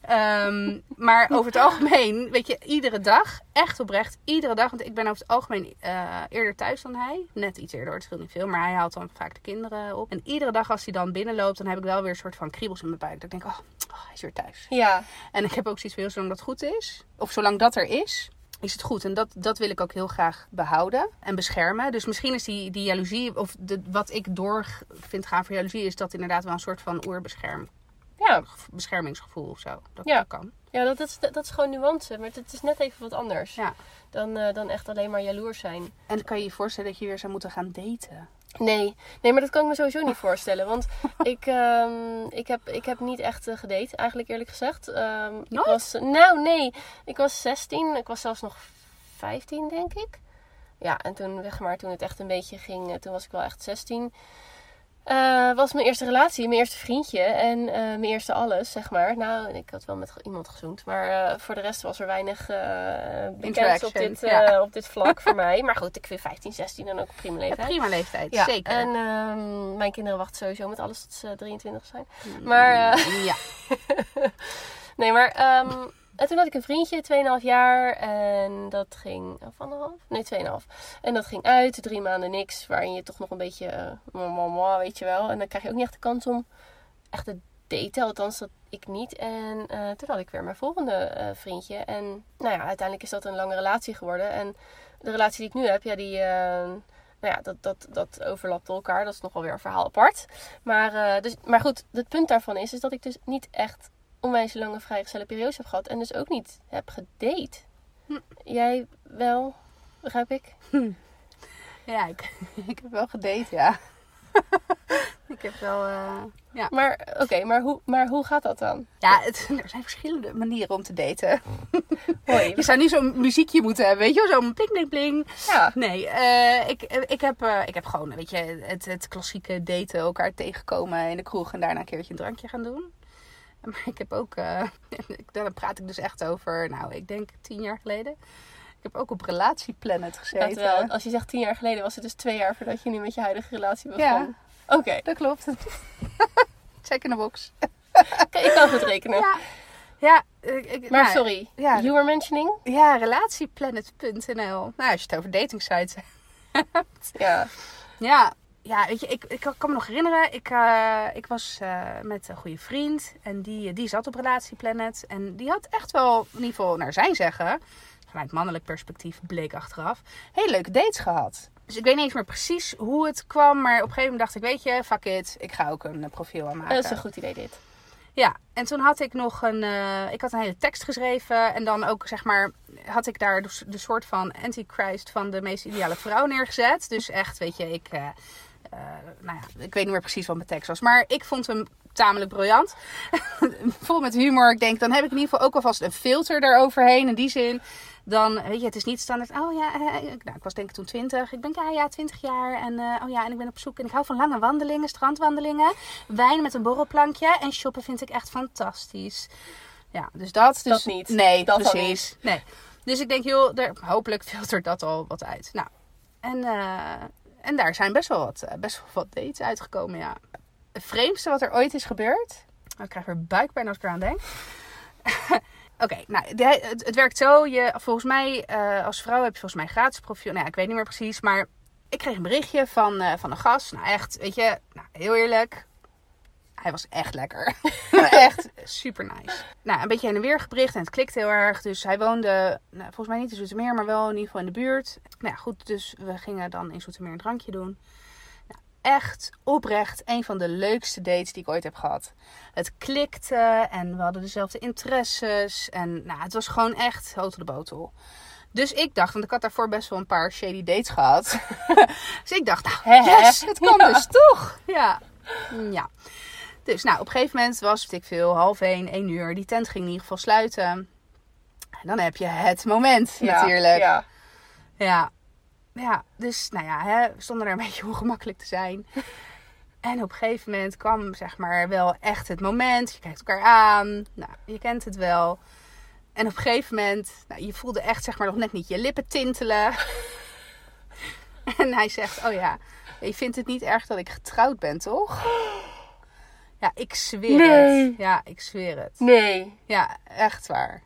Ehm, maar over het algemeen, weet je, iedere dag, echt oprecht, iedere dag. Want ik ben over het algemeen eh, eerder thuis dan hij. Net iets eerder, het scheelt niet veel. Maar hij haalt dan vaak de kinderen op. En iedere dag als hij dan binnenloopt, dan heb ik wel weer een soort van kriebels in mijn buik. Dat ik denk, oh, oh, hij is weer thuis. Ja, En ik heb ook zoiets van, zolang dat goed is, of zolang dat er is, is het goed. En dat, dat wil ik ook heel graag behouden en beschermen. Dus misschien is die, die jaloezie, of de, wat ik door vind gaan voor jaloezie, is dat inderdaad wel een soort van oerbescherm, ja. beschermingsgevoel of zo. Dat Ja. kan. ja dat, is, dat is gewoon nuance. Maar het is net even wat anders Ja. dan, eh, dan echt alleen maar jaloers zijn. En kan je je voorstellen dat je weer zou moeten gaan daten. Nee, nee, maar dat kan ik me sowieso niet voorstellen. Want ik, ehm, ik, heb, ik heb niet echt eh, gedate, eigenlijk eerlijk gezegd. Ehm, ik was, nou, nee. Ik was 16. Ik was zelfs nog 15, denk ik. Ja, en toen, zeg maar, toen het echt een beetje ging, eh, toen was ik wel echt 16. Eh, was mijn eerste relatie, mijn eerste vriendje en eh, mijn eerste alles, zeg maar. Nou, ik had wel met iemand gezoend, maar eh, voor de rest was er weinig bekend op dit, ja. op dit vlak voor mij. Maar goed, ik vind 15, 16 dan ook een prima Ja, leeftijd. prima leeftijd, Ja, zeker. En ehm, mijn kinderen wachten sowieso met alles tot ze 23 zijn. Maar, eh, Ja, nee, maar ehm, en toen had ik een vriendje, 2,5 jaar. En dat ging, of anderhalf? Nee, 2,5. En dat ging uit, drie maanden niks. Waarin je toch nog een beetje, mwah, weet je wel. En dan krijg je ook niet echt de kans om echt te daten. Althans, dat ik niet. En eh, toen had ik weer mijn volgende eh, vriendje. En nou ja, uiteindelijk is dat een lange relatie geworden. En de relatie die ik nu heb, ja, die... nou ja, dat, dat, dat overlapt elkaar. Dat is nogal weer een verhaal apart. Maar, dus, maar goed, het punt daarvan is, is dat ik dus niet echt onwijs lange vrijgezelle periodes heb gehad. En dus ook niet heb gedate. Hm. Jij wel, begrijp ik? ja ik, ik heb wel gedate, ja. ik heb wel... eh, ja, Maar oké, maar, hoe, maar hoe gaat dat dan? ja het, er zijn verschillende manieren om te daten. Hoi. Je zou niet zo'n muziekje moeten hebben, weet je wel? Zo'n pling, pling, pling. Ja. Nee, eh, ik, ik, heb, eh, ik heb gewoon, weet je, het, het klassieke daten, elkaar tegenkomen in de kroeg en daarna een keertje een drankje gaan doen. Maar ik heb ook, eh, daar praat ik dus echt over, nou, ik denk tien jaar geleden. Ik heb ook op Relatieplanet gezeten. Terwijl, als je zegt tien jaar geleden, was het dus twee jaar voordat je nu met je huidige relatie begon. Ja. Oké, Dat klopt. Check in de box. Oké, ik kan goed rekenen. Ja, ja ik, Maar nou, sorry, ja. you were mentioning? Ja, relatieplanet.nl. Nou, als je het over datingsites hebt. Ja. Ja, ja weet je, ik, ik kan me nog herinneren. Ik, eh, ik was eh, met een goede vriend. En die, die zat op Relatieplanet. En die had echt wel, in ieder geval naar zijn zeggen... vanuit mannelijk perspectief bleek achteraf... hele leuke dates gehad. Dus ik weet niet eens meer precies hoe het kwam. Maar op een gegeven moment dacht ik, weet je, fuck it. Ik ga ook een eh, profiel aanmaken. Dat is een goed idee dit. Ja, en toen had ik nog een. ik had een hele tekst geschreven. En dan ook zeg maar. Had ik daar de, de soort van antichrist van de meest ideale vrouw neergezet. Dus echt, weet je, ik. Nou ja, ik weet niet meer precies wat mijn tekst was. Maar ik vond hem tamelijk briljant. Vol met humor. Ik denk, dan heb ik in ieder geval ook alvast een filter eroverheen. In die zin. Dan, weet je, het is niet standaard. Oh ja, eh, ik- nou, ik was denk ik toen 20. Ik ben ja, ja, 20 jaar. En eh, oh ja, en ik ben op zoek. En ik hou van lange wandelingen, strandwandelingen. Wijn met een borrelplankje. En shoppen vind ik echt fantastisch. Ja, dus dat. Dus, Dat niet. Nee, Dat precies. Nee. Dus ik denk, joh, er, hopelijk filtert dat al wat uit. Nou, en, eh, en daar zijn best wel, wat, eh, best wel wat dates uitgekomen, ja. Het vreemdste wat er ooit is gebeurd. Oh, ik krijg weer buikpijn als ik eraan denk. Oké, nou, het, het werkt zo. Je, volgens mij, eh, als vrouw heb je volgens mij gratis profiel. Nou ja, ik weet niet meer precies. Maar ik kreeg een berichtje van, eh, van een gast. Nou, echt, weet je, nou, heel eerlijk. Hij was echt lekker. echt super nice. Nou, een beetje heen en weer gebericht en het klikt heel erg. Dus hij woonde, nou, volgens mij niet in Zoetermeer, maar wel in ieder geval in de buurt. Nou ja, goed, dus we gingen dan in Zoetermeer een drankje doen. Nou, echt oprecht een van de leukste dates die ik ooit heb gehad. Het klikte en we hadden dezelfde interesses. En nou, het was gewoon echt hotel de botel. Dus ik dacht, want ik had daarvoor best wel een paar shady dates gehad. dus ik dacht, nou, yes, het kan Ja. dus toch. Ja. ja. Dus nou, op een gegeven moment was het ik veel, half één, één uur. Die tent ging in ieder geval sluiten. En dan heb je het moment Ja, natuurlijk. Ja. Ja. Ja, dus nou ja, hè, we stonden er een beetje ongemakkelijk te zijn. En op een gegeven moment kwam zeg maar wel echt het moment. Je kijkt elkaar aan. Nou, je kent het wel. En op een gegeven moment, nou, je voelde echt zeg maar nog net niet je lippen tintelen. en hij zegt, oh ja, je vindt het niet erg dat ik getrouwd ben, toch? Ja, ik zweer Nee. het. Ja, ik zweer het. Nee. Ja, echt waar.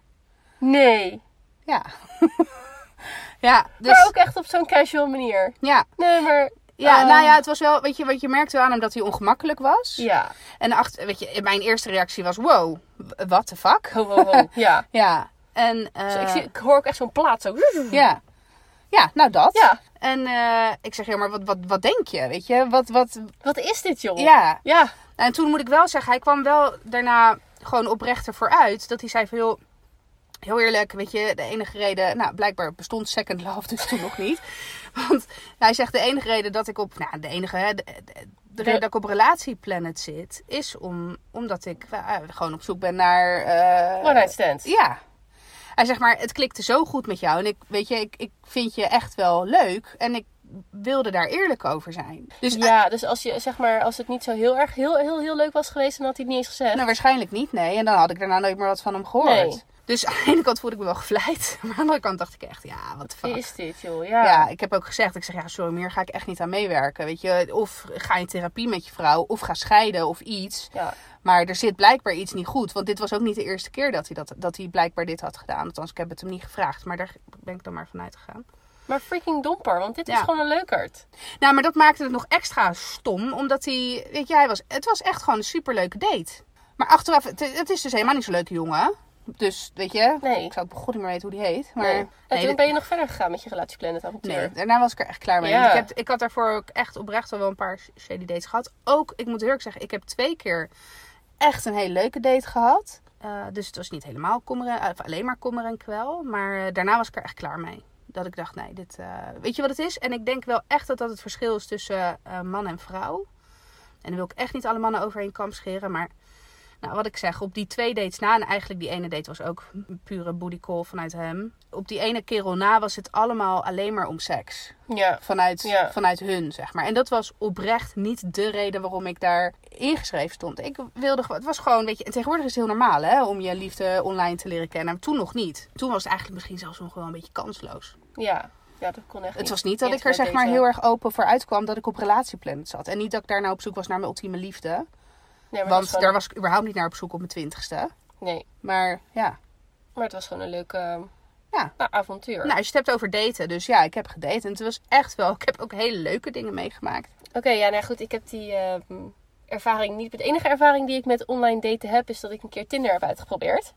Nee. Ja. ja, dus... Maar ook echt op zo'n casual manier. Ja, Nee, maar... Ja, Oh. nou ja, het was wel, weet je, wat je merkte aan hem dat hij ongemakkelijk was. Ja. En achter, weet je, mijn eerste reactie was, wow, what the fuck? Ho, ho, ho. Ja. Ja, en eh, Dus ik, zie, ik hoor ook echt zo'n plaat zo. ja, ja, nou dat. Ja. En eh, ik zeg, ja, maar wat, wat, wat denk je, weet je? Wat, wat, Wat is dit, joh? ja. Ja. En toen moet ik wel zeggen, hij kwam wel daarna gewoon oprechter vooruit. Dat hij zei van, joh, heel eerlijk, weet je, de enige reden... Nou, blijkbaar bestond Second Love dus toen nog niet. Want hij zegt, de enige reden dat ik op... Nou, de enige, hè, de, de- de reden dat ik op Relatieplanet zit... is om, omdat ik eh, gewoon op zoek ben naar... eh, One night stand. Ja. Hij zegt maar, het klikte zo goed met jou. En ik, weet je, ik, ik vind je echt wel leuk. En ik wilde daar eerlijk over zijn. Dus Ja, dus als, je, zeg maar, als het niet zo heel erg heel, heel, heel leuk was geweest, dan had hij het niet eens gezegd. Nou, waarschijnlijk niet, nee. En dan had ik daarna nooit meer wat van hem gehoord. Nee. Dus aan de ene kant voelde ik me wel gevleid. Maar aan de andere kant dacht ik echt, ja, wat fuck. is dit, joh? Ja. Ja, ik heb ook gezegd, ik zeg, ja, sorry, meer ga ik echt niet aan meewerken. Weet je, of ga in therapie met je vrouw, of ga scheiden, of iets. Ja. Maar er zit blijkbaar iets niet goed. Want dit was ook niet de eerste keer dat hij, dat, dat hij blijkbaar dit had gedaan. Althans, ik heb het hem niet gevraagd. Maar daar ben ik dan maar vanuit gegaan. Maar freaking domper, want dit is gewoon een leukert. Nou, maar dat maakte het nog extra stom. Omdat hij, weet je, hij was, het was echt gewoon een superleuke date. Maar achteraf, het, het is dus helemaal niet zo'n leuke jongen. Dus, weet je, Nee. ik zou ook begon niet meer weten hoe die heet. Maar Nee. En nee, toen dit- ben je nog verder gegaan met je relatieplanet avontuur. nee, daarna was ik er echt klaar mee. Ja. Ik, heb, ik had daarvoor ook echt oprecht al wel een paar shady dates gehad. Ook, ik moet eerlijk zeggen, ik heb twee keer echt een hele leuke date gehad. Eh, dus het was niet helemaal kommer en, of alleen maar kommer en kwel. Maar eh, daarna was ik er echt klaar mee. Dat ik dacht, nee, dit... eh, weet je wat het is? En ik denk wel echt dat dat het verschil is tussen eh, man en vrouw. En dan wil ik echt niet alle mannen over één kam scheren. Maar nou, wat ik zeg, op die twee dates na, en eigenlijk die ene date was ook een pure booty call vanuit hem. Op die ene kerel na was het allemaal alleen maar om seks. Ja. Vanuit, Ja. vanuit hun, zeg maar. En dat was oprecht niet de reden waarom ik daar ingeschreven stond. Ik wilde gewoon, het was gewoon, weet je, en tegenwoordig is het heel normaal hè, om je liefde online te leren kennen. Maar toen nog niet. Toen was het eigenlijk misschien zelfs nog wel een beetje kansloos. Ja. Ja, dat kon echt Het was niet dat ik er zeg maar heel erg open voor uitkwam dat ik op relatieplanet zat. En niet dat ik daar nou op zoek was naar mijn ultieme liefde. Nee, Want gewoon- daar was ik überhaupt niet naar op zoek op mijn twintigste. Nee, Maar ja. maar het was gewoon een leuke Ja. nou, avontuur. Nou, als je het hebt over daten. Dus ja, ik heb gedate. En het was echt wel... Ik heb ook hele leuke dingen meegemaakt. Oké, ja, nou goed, ik heb die ehm, ervaring niet. De enige ervaring die ik met online daten heb, is dat ik een keer Tinder heb uitgeprobeerd.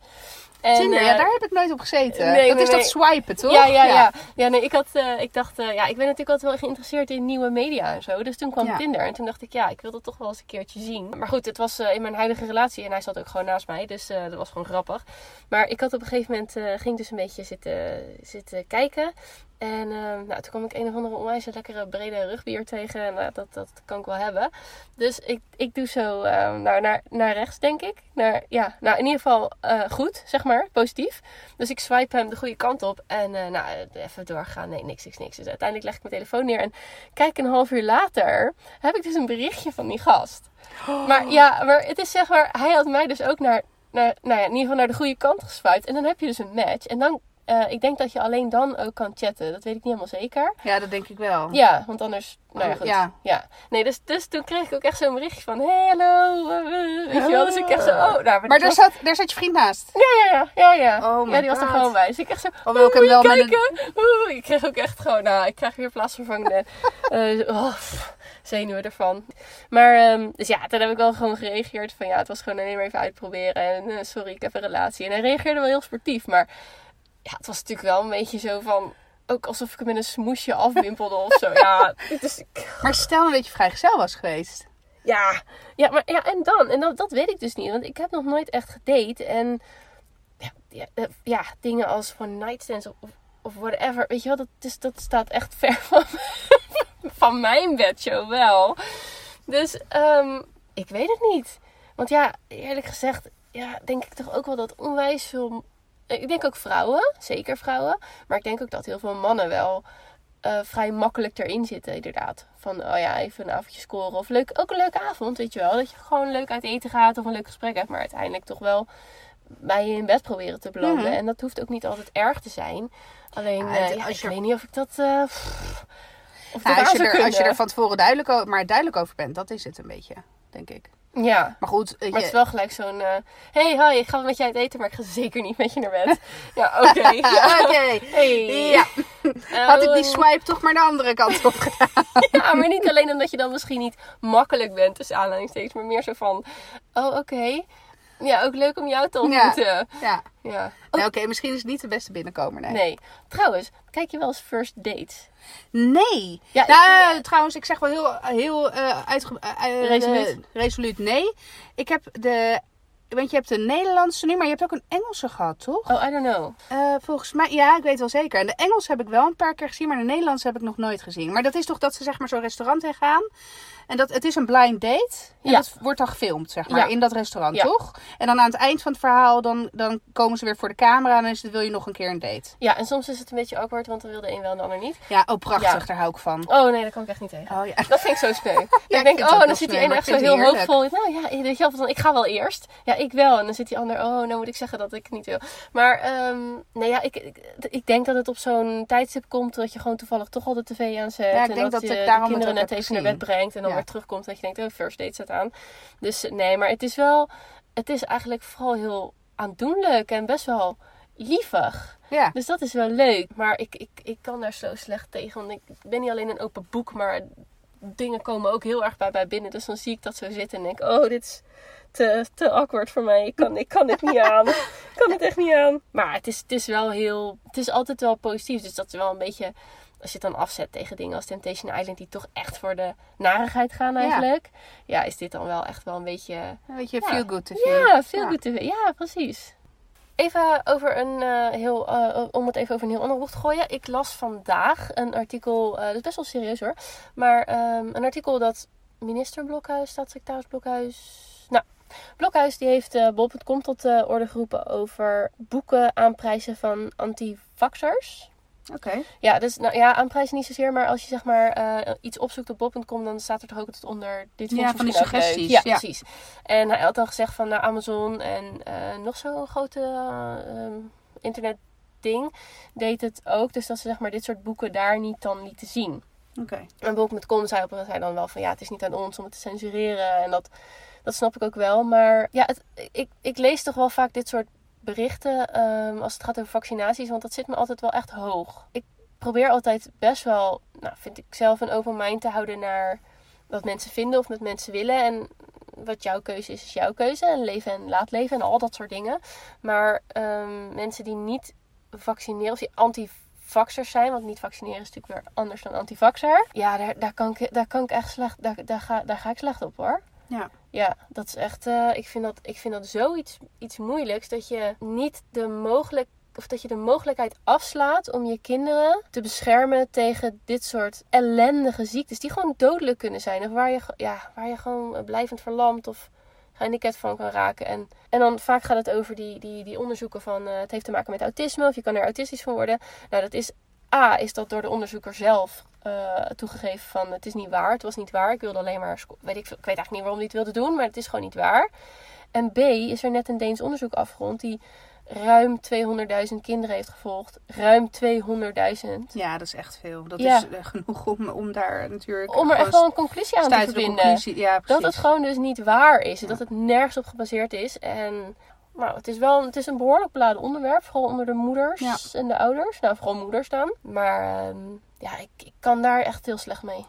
En, Tinder, ja, eh, daar heb ik nooit op gezeten. nee, dat nee, is nee. dat swipen, toch? Ja, ja, ja. ja. nee, ik, had, eh, ik dacht, eh, ja, ik ben natuurlijk altijd wel geïnteresseerd in nieuwe media en zo. Dus toen kwam Ja. Tinder. En toen dacht ik, ja, ik wil dat toch wel eens een keertje zien. Maar goed, het was in mijn huidige relatie en hij zat ook gewoon naast mij. Dus dat was gewoon grappig. Maar ik had op een gegeven moment, ging dus een beetje zitten, zitten kijken. En eh, nou, toen kwam ik een of andere onwijs lekkere brede rugbier tegen. En nou, dat, dat kan ik wel hebben. Dus ik, ik doe zo eh, naar, naar, naar rechts, denk ik. Naar, ja, nou in ieder geval eh, goed, zeg maar, positief. Dus ik swipe hem de goede kant op. En eh, nou, even doorgaan. Nee, niks, niks, niks. Dus uiteindelijk leg ik mijn telefoon neer. En kijk, een half uur later heb ik dus een berichtje van die gast. Maar ja, maar het is zeg maar, hij had mij dus ook naar, nou ja, in ieder geval naar de goede kant geswiped. En dan heb je dus een match. En dan, eh, ik denk dat je alleen dan ook kan chatten. Dat weet ik niet helemaal zeker. Ja, dat denk ik wel. Ja, want anders, nou ja, Oh, goed. ja. Ja. Nee, dus, dus toen kreeg ik ook echt zo'n berichtje van, hey, hallo, eh, eh, weet je wel. Dus ik echt zo, oh, nou, maar, Maar daar was- zat, daar zat je vriend naast. ja, ja, ja, ja, ja. Oh ja, die was er gewoon bij. Dus ik echt zo, Of wil ik hem wel een- kijken. Ik kreeg ook echt gewoon, nou, ik krijg weer plaatsvervangende eh, oh, pff, zenuwen ervan. Maar, ehm, dus ja, toen heb ik wel gewoon gereageerd van, ja, het was gewoon alleen maar even uitproberen. En sorry, ik heb een relatie. En hij reageerde wel heel sportief, maar ja, het was natuurlijk wel een beetje zo van... Ook alsof ik hem met een smoesje afwimpelde of zo. Ja, dus Maar stel nou dat je vrijgezel was geweest. ja, ja, maar ja, en dan? En dat, dat weet ik dus niet. Want ik heb nog nooit echt gedate. En ja, ja, eh, ja dingen als one night stands of, of whatever. Weet je wel, dat, is, dat staat echt ver van, van mijn bedshow wel. Dus ehm, ik weet het niet. Want ja, eerlijk gezegd, ja, denk ik toch ook wel dat onwijs veel... Ik denk ook vrouwen, zeker vrouwen. Maar ik denk ook dat heel veel mannen wel eh, vrij makkelijk erin zitten, inderdaad. Van, oh ja, even een avondje scoren. Of leuk, ook een leuke avond, weet je wel. Dat je gewoon leuk uit eten gaat of een leuk gesprek hebt. Maar uiteindelijk toch wel bij je in bed proberen te belanden. Mhm. En dat hoeft ook niet altijd erg te zijn. Alleen, Ja, eh, ja, ik je- weet niet of ik dat... eh, pff, of dat als, je er, als je er van tevoren duidelijk, maar duidelijk over bent, dat is het een beetje, denk ik. Ja, Maar goed, eh, maar het je- is wel gelijk zo'n... eh hey, hi, ik ga met je uit eten, maar ik ga zeker niet met je naar bed. ja, oké. Ja. Oké. Hey. Ja. Had ik die Eh, swipe toch maar de andere kant op gedaan. Ja, maar niet alleen omdat je dan misschien niet makkelijk bent, tussen aanhalingstekens, maar meer zo van, oh oké, ja, ook leuk om jou te ontmoeten. Ja. Ja. Oh, Nou, Oké, misschien is het niet de beste binnenkomer, nee. nee. Trouwens, kijk je wel eens first dates? Nee. Ja, ik- nou, trouwens, ik zeg wel heel, heel eh uitge- eh, eh, Resoluut? resoluut nee. Ik heb de... Want je hebt de Nederlandse nu, maar je hebt ook een Engelse gehad, toch? Oh, I don't know. Volgens mij, ja, ik weet wel zeker. En de Engels heb ik wel een paar keer gezien, maar de Nederlandse heb ik nog nooit gezien. Maar dat is toch dat ze zeg maar zo'n restaurant in gaan. En dat, het is een blind date. En Ja. dat wordt dan gefilmd, zeg maar, Ja. in dat restaurant, Ja. toch? En dan aan het eind van het verhaal, dan, dan komen ze weer voor de camera en dan is het, wil je nog een keer een date. Ja, en soms is het een beetje awkward, want dan wil de een wel en de ander niet. Ja, oh prachtig, daar hou ik van. Oh nee, dat kan ik echt niet tegen. Oh ja. Dat vind ik zo sneu. ik ik denk, oh, en dan zit die maar echt zo heel heerlijk. hoopvol. Nou ja, weet je wel, ik ga wel eerst. Ja, ik wel. En dan zit die ander, oh, nou moet ik zeggen dat ik niet wil. Maar, ehm, nee ja, ik, ik, ik denk dat het op zo'n tijdstip komt dat je gewoon toevallig toch al de tv aanzet. Ja, ik en denk dat je ik de kinderen net even naar bed brengt en dan. Weer terugkomt. Dat je denkt, oh, first date staat aan. Dus nee, maar het is wel, het is eigenlijk vooral heel aandoenlijk en best wel lievig. Ja. Dus dat is wel leuk. Maar ik, ik, ik kan daar zo slecht tegen. Want ik ben niet alleen een open boek, maar dingen komen ook heel erg bij mij binnen. Dus dan zie ik dat zo zitten en denk oh, dit is te, te awkward voor mij. Ik kan, ik kan dit niet aan. Ik kan dit echt niet aan. Maar het is, het is wel heel... Het is altijd wel positief. Dus dat is wel een beetje... Als je het dan afzet tegen dingen als Temptation Island... die toch echt voor de narigheid gaan eigenlijk. Ja, is dit dan wel echt wel een beetje... Een beetje Ja. feel good tv. Ja, veel Ja. goed tv. Ja, precies. Even over een eh, heel, eh, om het even over een heel ander bocht te gooien. Ik las vandaag een artikel, eh dat is best wel serieus hoor, maar ehm, een artikel dat minister Blokhuis, staatssecretaris Blokhuis. Nou, Blokhuis die heeft bol.com tot de orde geroepen over boeken aanprijzen van antivaxers. Oké. Ja, dus nou ja, aanprijzen niet zozeer, maar als je zeg maar eh, iets opzoekt op bol.com, dan staat er toch ook altijd onder dit Ja, vind van die suggesties, Ja, ja. precies. En hij had dan gezegd van nou, Amazon en eh, nog zo'n grote eh, ehm, internetding deed het ook. Dus dat ze zeg maar dit soort boeken daar niet dan lieten zien. Oké. En bol.com zei, op- zei dan wel van ja, het is niet aan ons om het te censureren. En dat, dat snap ik ook wel. Maar ja, het, ik, ik lees toch wel vaak dit soort berichten ehm, als het gaat over vaccinaties. Want dat zit me altijd wel echt hoog. Ik probeer altijd best wel, nou, vind ik zelf een open mind te houden naar wat mensen vinden of met mensen willen. En wat jouw keuze is, is jouw keuze. En leven en laat leven en al dat soort dingen. Maar ehm, mensen die niet vaccineren of die anti-vaxxers zijn, want niet vaccineren is natuurlijk weer anders dan anti-vaxxer. Ja, daar, daar, kan ik, daar kan ik echt slecht, daar, daar, ga, daar ga ik slecht op hoor. Ja. Ja, dat is echt, eh, ik, vind dat, ik vind dat zoiets iets moeilijks dat je niet de mogelijk of dat je de mogelijkheid afslaat om je kinderen te beschermen tegen dit soort ellendige ziektes die gewoon dodelijk kunnen zijn of waar je, ja, waar je gewoon eh, blijvend verlamd of gehandicapt van kan raken. En, en dan vaak gaat het over die, die, die onderzoeken van eh, het heeft te maken met autisme of je kan er autistisch van worden. Nou, dat is A, is dat door de onderzoeker zelf eh, toegegeven van het is niet waar, het was niet waar. Ik wilde alleen maar, weet ik, ik weet eigenlijk niet waarom hij het wilde doen, maar het is gewoon niet waar. En B, is er net een Deens onderzoek afgerond die ruim 200.000 kinderen heeft gevolgd. Ruim 200.000. Ja, dat is echt veel. Dat Ja. is eh, genoeg om, om daar natuurlijk Om er echt wel een conclusie aan te verbinden. Ja, Dat het gewoon dus niet waar is. Ja. Dat het nergens op gebaseerd is. En nou, het is wel het is een behoorlijk beladen onderwerp. Vooral onder de moeders Ja. en de ouders. Nou, vooral moeders dan. Maar ehm, ja, ik, ik kan daar echt heel slecht mee.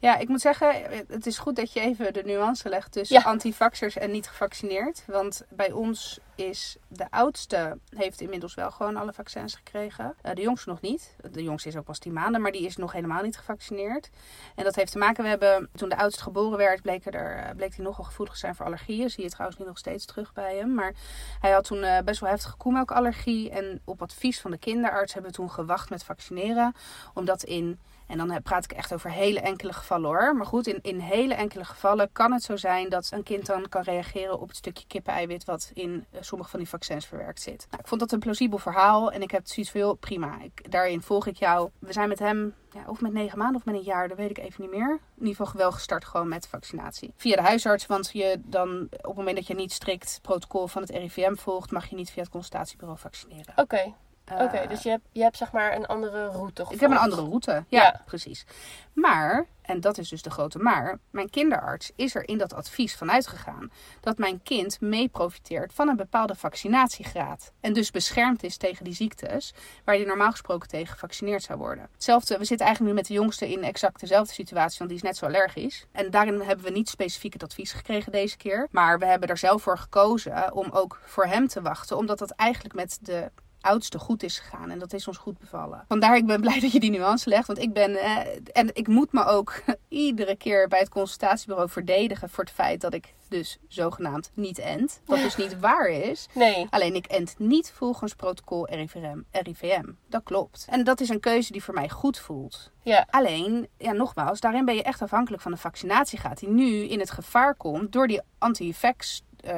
Ja, ik moet zeggen, het is goed dat je even de nuance legt tussen Ja. antivaxers en niet gevaccineerd. Want bij ons is de oudste, heeft inmiddels wel gewoon alle vaccins gekregen. Eh, de jongste nog niet. De jongste is ook pas 10 maanden, maar die is nog helemaal niet gevaccineerd. En dat heeft te maken, we hebben, toen de oudste geboren werd, bleek, er, eh, bleek hij nogal gevoelig zijn voor allergieën. Zie je trouwens nu nog steeds terug bij hem. Maar hij had toen eh, best wel heftige koemelkallergie. En op advies van de kinderarts hebben we toen gewacht met vaccineren. Omdat in en dan eh, praat ik echt over hele enkele gevallen hoor. Maar goed, in, in hele enkele gevallen kan het zo zijn dat een kind dan kan reageren op het stukje kippeneiwit wat in eh, sommige van die vaccins verwerkt zit. Nou, ik vond dat een plausibel verhaal en ik heb zoiets joh, prima. Daarin volg ik jou. We zijn met hem, ja, of met negen maanden of met een jaar, dat weet ik even niet meer. In ieder geval wel gestart gewoon met vaccinatie. Via de huisarts, want je dan op het moment dat je niet strikt protocol van het RIVM volgt, mag je niet via het consultatiebureau vaccineren. Oké, oké. Eh, dus je hebt, je hebt zeg maar een andere route ik heb een gevolgd. andere route. Ja, Ja. precies. Maar, en dat is dus de grote maar, mijn kinderarts is er in dat advies van uitgegaan dat mijn kind mee profiteert van een bepaalde vaccinatiegraad. En dus beschermd is tegen die ziektes waar je normaal gesproken tegen gevaccineerd zou worden. Hetzelfde, we zitten eigenlijk nu met de jongste in exact dezelfde situatie, want die is net zo allergisch. En daarin hebben we niet specifiek het advies gekregen deze keer. Maar we hebben er zelf voor gekozen om ook voor hem te wachten, omdat dat eigenlijk met de oudste goed is gegaan. En dat is ons goed bevallen. Vandaar, ik ben blij dat je die nuance legt. Want ik ben, eh, en ik moet me ook iedere keer bij het consultatiebureau verdedigen voor het feit dat ik dus zogenaamd niet ent. Wat dus niet waar is. Nee. Alleen ik ent niet volgens protocol RIVM. RIVM. Dat klopt. En dat is een keuze die voor mij goed voelt. Ja. Alleen, ja, nogmaals, daarin ben je echt afhankelijk van de vaccinatiegraad die nu in het gevaar komt door die anti-vax, eh,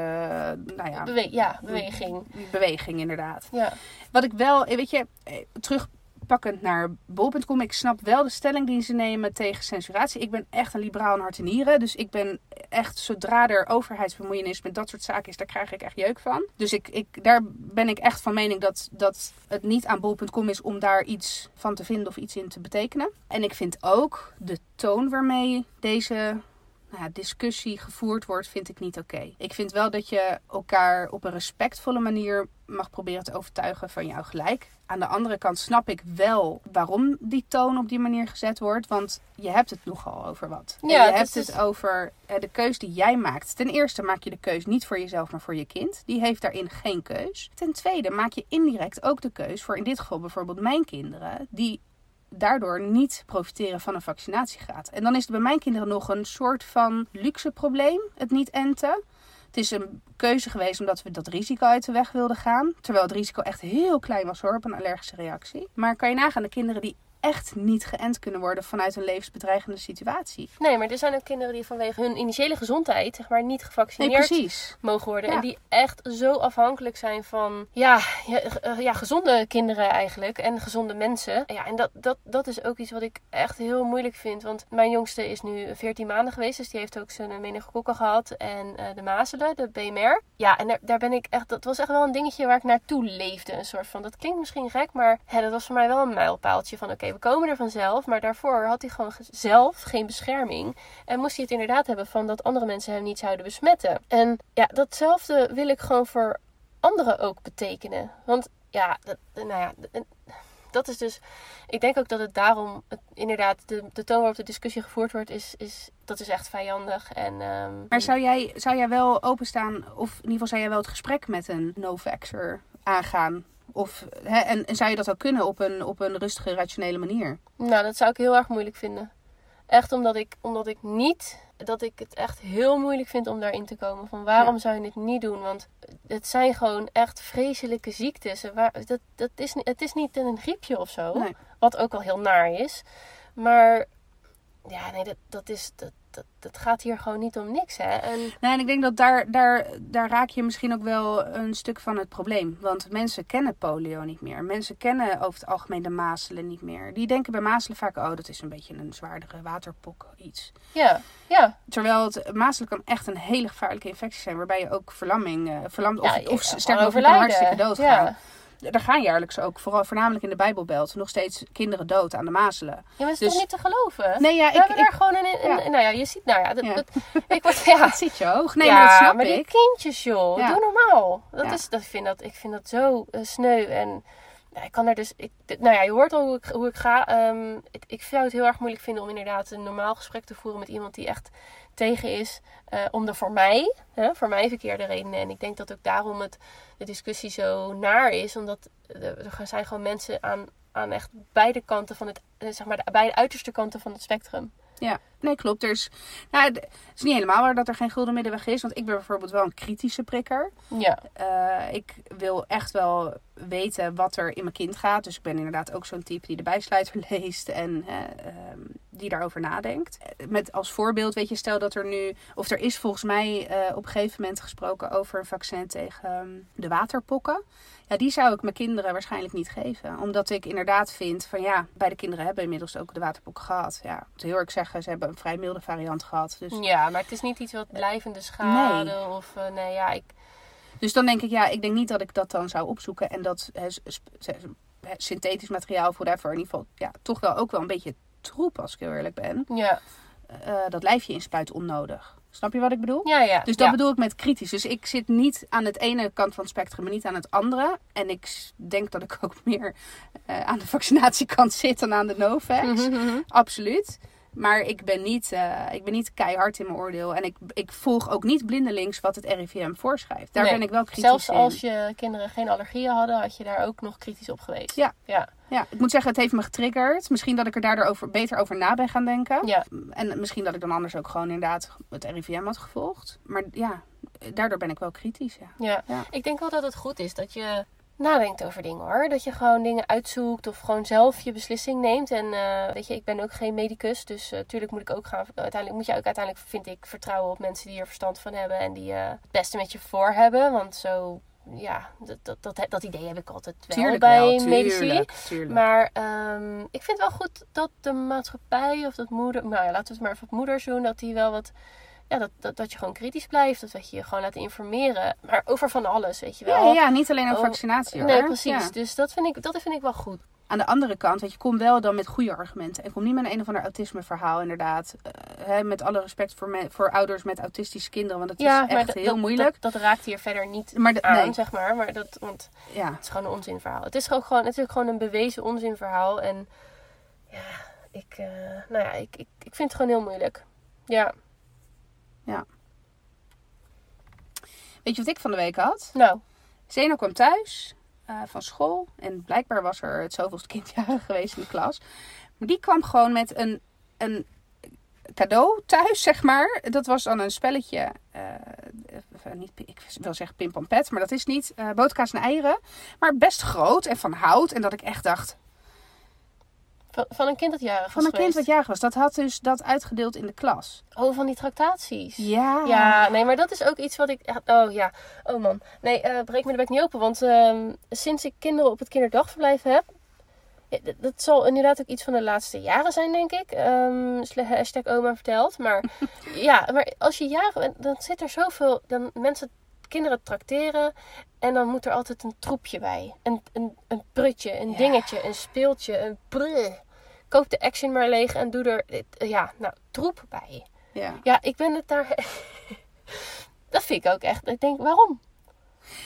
nou ja, Bewe ja, beweging. beweging inderdaad. Ja. Wat ik wel, eh, weet je, eh, terugpakkend naar bol.com. Ik snap wel de stelling die ze nemen tegen censuratie. Ik ben echt een liberaal in hart en nieren. Dus ik ben echt, zodra er overheidsbemoeienis met dat soort zaken is, daar krijg ik echt jeuk van. Dus ik, ik, daar ben ik echt van mening dat, dat het niet aan bol.com is om daar iets van te vinden of iets in te betekenen. En ik vind ook de toon waarmee deze nou ja, discussie gevoerd wordt, vind ik niet oké. Ik vind wel dat je elkaar op een respectvolle manier mag proberen te overtuigen van jouw gelijk. Aan de andere kant snap ik wel waarom die toon op die manier gezet wordt. Want je hebt het nogal over wat. En je hebt is het over eh, de keus die jij maakt. Ten eerste maak je de keus niet voor jezelf, maar voor je kind. Die heeft daarin geen keus. Ten tweede maak je indirect ook de keus voor in dit geval bijvoorbeeld mijn kinderen. Die daardoor niet profiteren van een vaccinatiegraad. En dan is het bij mijn kinderen nog een soort van luxe probleem, het niet enten. Het is een keuze geweest omdat we dat risico uit de weg wilden gaan. Terwijl het risico echt heel klein was hoor, op een allergische reactie. Maar kan je nagaan, de kinderen die echt niet geënt kunnen worden vanuit een levensbedreigende situatie. Nee, maar er zijn ook kinderen die vanwege hun initiële gezondheid zeg maar, niet Nee, gevaccineerd mogen worden. Ja. En die echt zo afhankelijk zijn van ja, ja, eh, ja, gezonde kinderen eigenlijk. En gezonde mensen. Ja, en dat, dat, dat is ook iets wat ik echt heel moeilijk vind. Want mijn jongste is nu 14 maanden geweest. Dus die heeft ook zijn meningokokken gehad. En eh, de mazelen, de BMR. Ja, en daar, daar ben ik echt... Dat was echt wel een dingetje waar ik naartoe leefde. Een soort van... Dat klinkt misschien gek, maar hè, dat was voor mij wel een mijlpaaltje. Van oké, we komen er vanzelf. Maar daarvoor had hij gewoon ge- zelf geen bescherming. En moest hij het inderdaad hebben van dat andere mensen hem niet zouden besmetten. En ja, datzelfde wil ik gewoon voor anderen ook betekenen. Want ja, dat, nou ja, dat is dus. Ik denk ook dat het daarom inderdaad de, toon waarop de discussie gevoerd wordt, is, is dat is echt vijandig. En, ehm, Maar zou jij, zou jij wel openstaan, of in ieder geval zou jij wel het gesprek met een no-vaxxer aangaan? Of, hè, en, en zou je dat ook kunnen op een, op een rustige, rationele manier? Nou, dat zou ik heel erg moeilijk vinden. Echt omdat ik, omdat ik niet. Dat ik het echt heel moeilijk vind om daarin te komen. Van waarom Ja. zou je dit niet doen? Want het zijn gewoon echt vreselijke ziektes. Waar, dat, dat is, het is niet een griepje of zo. Nee. Wat ook al heel naar is. Maar ja, nee, dat, dat, is, dat, dat, dat gaat hier gewoon niet om niks. Hè? En Nee, en ik denk dat daar, daar, daar raak je misschien ook wel een stuk van het probleem. Want mensen kennen polio niet meer. Mensen kennen over het algemeen de mazelen niet meer. Die denken bij mazelen vaak, oh, dat is een beetje een zwaardere waterpok iets. ja, ja. Terwijl het mazelen kan echt een hele gevaarlijke infectie zijn. Waarbij je ook verlamming, eh verlamd of, ja, of je gewoon kan hartstikke doodgaan. Ja. Er gaan jaarlijks ook, vooral, voornamelijk in de Bijbelbelt, nog steeds kinderen dood aan de mazelen. Ja, maar het is Dus- toch niet te geloven? Nee, ja, We ik, hebben ik, daar gewoon een. Nou ja, je ziet, nou ja, dat, Ja. dat- ik word, ja. zit je hoog. Nee, ja, maar dat snap die ik. kindjes, joh. Ja. Doe normaal. Dat is, dat vind dat, ik vind dat zo eh, sneu. En ik kan er dus... Ik, nou ja, je hoort al hoe ik, hoe ik ga. Ehm, ik, ik zou het heel erg moeilijk vinden om inderdaad een normaal gesprek te voeren met iemand die echt tegen is. eh, om de voor mij, hè, voor mij verkeerde redenen. En ik denk dat ook daarom het, de discussie zo naar is. Omdat er, zijn gewoon mensen aan, aan echt beide kanten van het... eh, zeg maar de beide uiterste kanten van het spectrum. Ja, nee, klopt. Er is, nou, het is niet helemaal waar dat er geen gulden middenweg is. Want ik ben bijvoorbeeld wel een kritische prikker. Ja, Eh, ik wil echt wel weten wat er in mijn kind gaat. Dus ik ben inderdaad ook zo'n type die de bijsluiter leest en ehm, die daarover nadenkt. Met als voorbeeld, weet je, stel dat er nu, of er is volgens mij eh, op een gegeven moment gesproken over een vaccin tegen ehm, de waterpokken. Ja, die zou ik mijn kinderen waarschijnlijk niet geven. Omdat ik inderdaad vind van ja, beide kinderen hebben inmiddels ook de waterpokken gehad. Ja, ik moet heel erg zeggen, ze hebben een vrij milde variant gehad. Dus ja, maar het is niet iets wat blijvende schade of... eh, nee, ja, ik... Dus dan denk ik, ja, ik denk niet dat ik dat dan zou opzoeken. En dat synthetisch materiaal, whatever, in ieder geval, ja, toch wel ook wel een beetje troep, als ik heel eerlijk ben. Ja, Eh, dat lijfje inspuit onnodig. Snap je wat ik bedoel? ja, ja. Dus dat ja. bedoel ik met kritisch. Dus ik zit niet aan het ene kant van het spectrum, maar niet aan het andere. En ik denk dat ik ook meer eh, aan de vaccinatiekant zit dan aan de Novax. Mhm, mhm. Absoluut. Maar ik ben, niet, eh, ik ben niet keihard in mijn oordeel. En ik, ik volg ook niet blindelings wat het RIVM voorschrijft. Daar Nee, ben ik wel kritisch Zelfs in. als je kinderen geen allergieën hadden, had je daar ook nog kritisch op geweest. Ja. Ja, Ja, ik moet zeggen, het heeft me getriggerd. Misschien dat ik er daardoor over, beter over na ben gaan denken. ja. En misschien dat ik dan anders ook gewoon inderdaad het RIVM had gevolgd. Maar ja, daardoor ben ik wel kritisch. Ja. ja. Ja. Ik denk wel dat het goed is dat je nadenkt over dingen hoor. Dat je gewoon dingen uitzoekt of gewoon zelf je beslissing neemt. En eh, weet je, ik ben ook geen medicus. Dus natuurlijk moet ik ook gaan. Uiteindelijk moet je ook uiteindelijk, vind ik, vertrouwen op mensen die er verstand van hebben. En die eh, het beste met je voor hebben. Want zo, ja, dat, dat, dat, dat idee heb ik altijd wel Tuurlijk bij wel, medici. tuurlijk, tuurlijk. Maar ehm, ik vind wel goed dat de maatschappij of dat moeder, nou ja, laten we het maar even op moeders doen, dat die wel wat, ja, dat, dat, dat je gewoon kritisch blijft, dat, dat je je gewoon laat informeren, maar over van alles, weet je wel. ja, ja, niet alleen over Oh, vaccinatie hoor. Nee, precies. Ja. Dus dat vind, ik, dat vind ik wel goed. Aan de andere kant, weet je, kom wel dan met goede argumenten. En kom niet met een, een of ander autisme verhaal inderdaad. Eh, hè, met alle respect voor, me- voor ouders met autistische kinderen. Want het ja, is echt heel moeilijk. Dat, dat raakt hier verder niet maar aan, nee, zeg maar. Maar dat, want ja. het is gewoon een onzinverhaal. Het is gewoon, gewoon, het is ook gewoon een bewezen onzinverhaal. En ja, ik, eh, nou ja, ik, ik, ik vind het gewoon heel moeilijk. Ja, Weet je wat ik van de week had? nou, Zeno kwam thuis eh, van school. En blijkbaar was er het zoveelste kindjarig geweest in de klas. Maar die kwam gewoon met een, een cadeau thuis, zeg maar. Dat was dan een spelletje. eh, eh, niet, ik wil zeggen pim pam pet, maar dat is niet. boterkaas en eieren. Maar best groot en van hout. En dat ik echt dacht, Van, van een kind dat jarig was Van een kind wat jarig was. Dat had dus dat uitgedeeld in de klas. Oh, van die tractaties. Ja. Ja, nee, maar dat is ook iets wat ik. Oh ja, oh man. Nee, eh, breek me de bek niet open. Want ehm, sinds ik kinderen op het kinderdagverblijf heb. ja, dat- Dat zal inderdaad ook iets van de laatste jaren zijn, denk ik. Sle- hashtag oma vertelt. Maar ja, maar als je jarig bent, dan zit er zoveel. Dan mensen kinderen trakteren. En dan moet er altijd een troepje bij. Een, een, een prutje, een Ja. dingetje, een speeltje, een brrr. Koop de action maar leeg en doe er, eh, ja, nou, troep bij. ja. Ja, ik ben het daar. dat vind ik ook echt. Ik denk, waarom?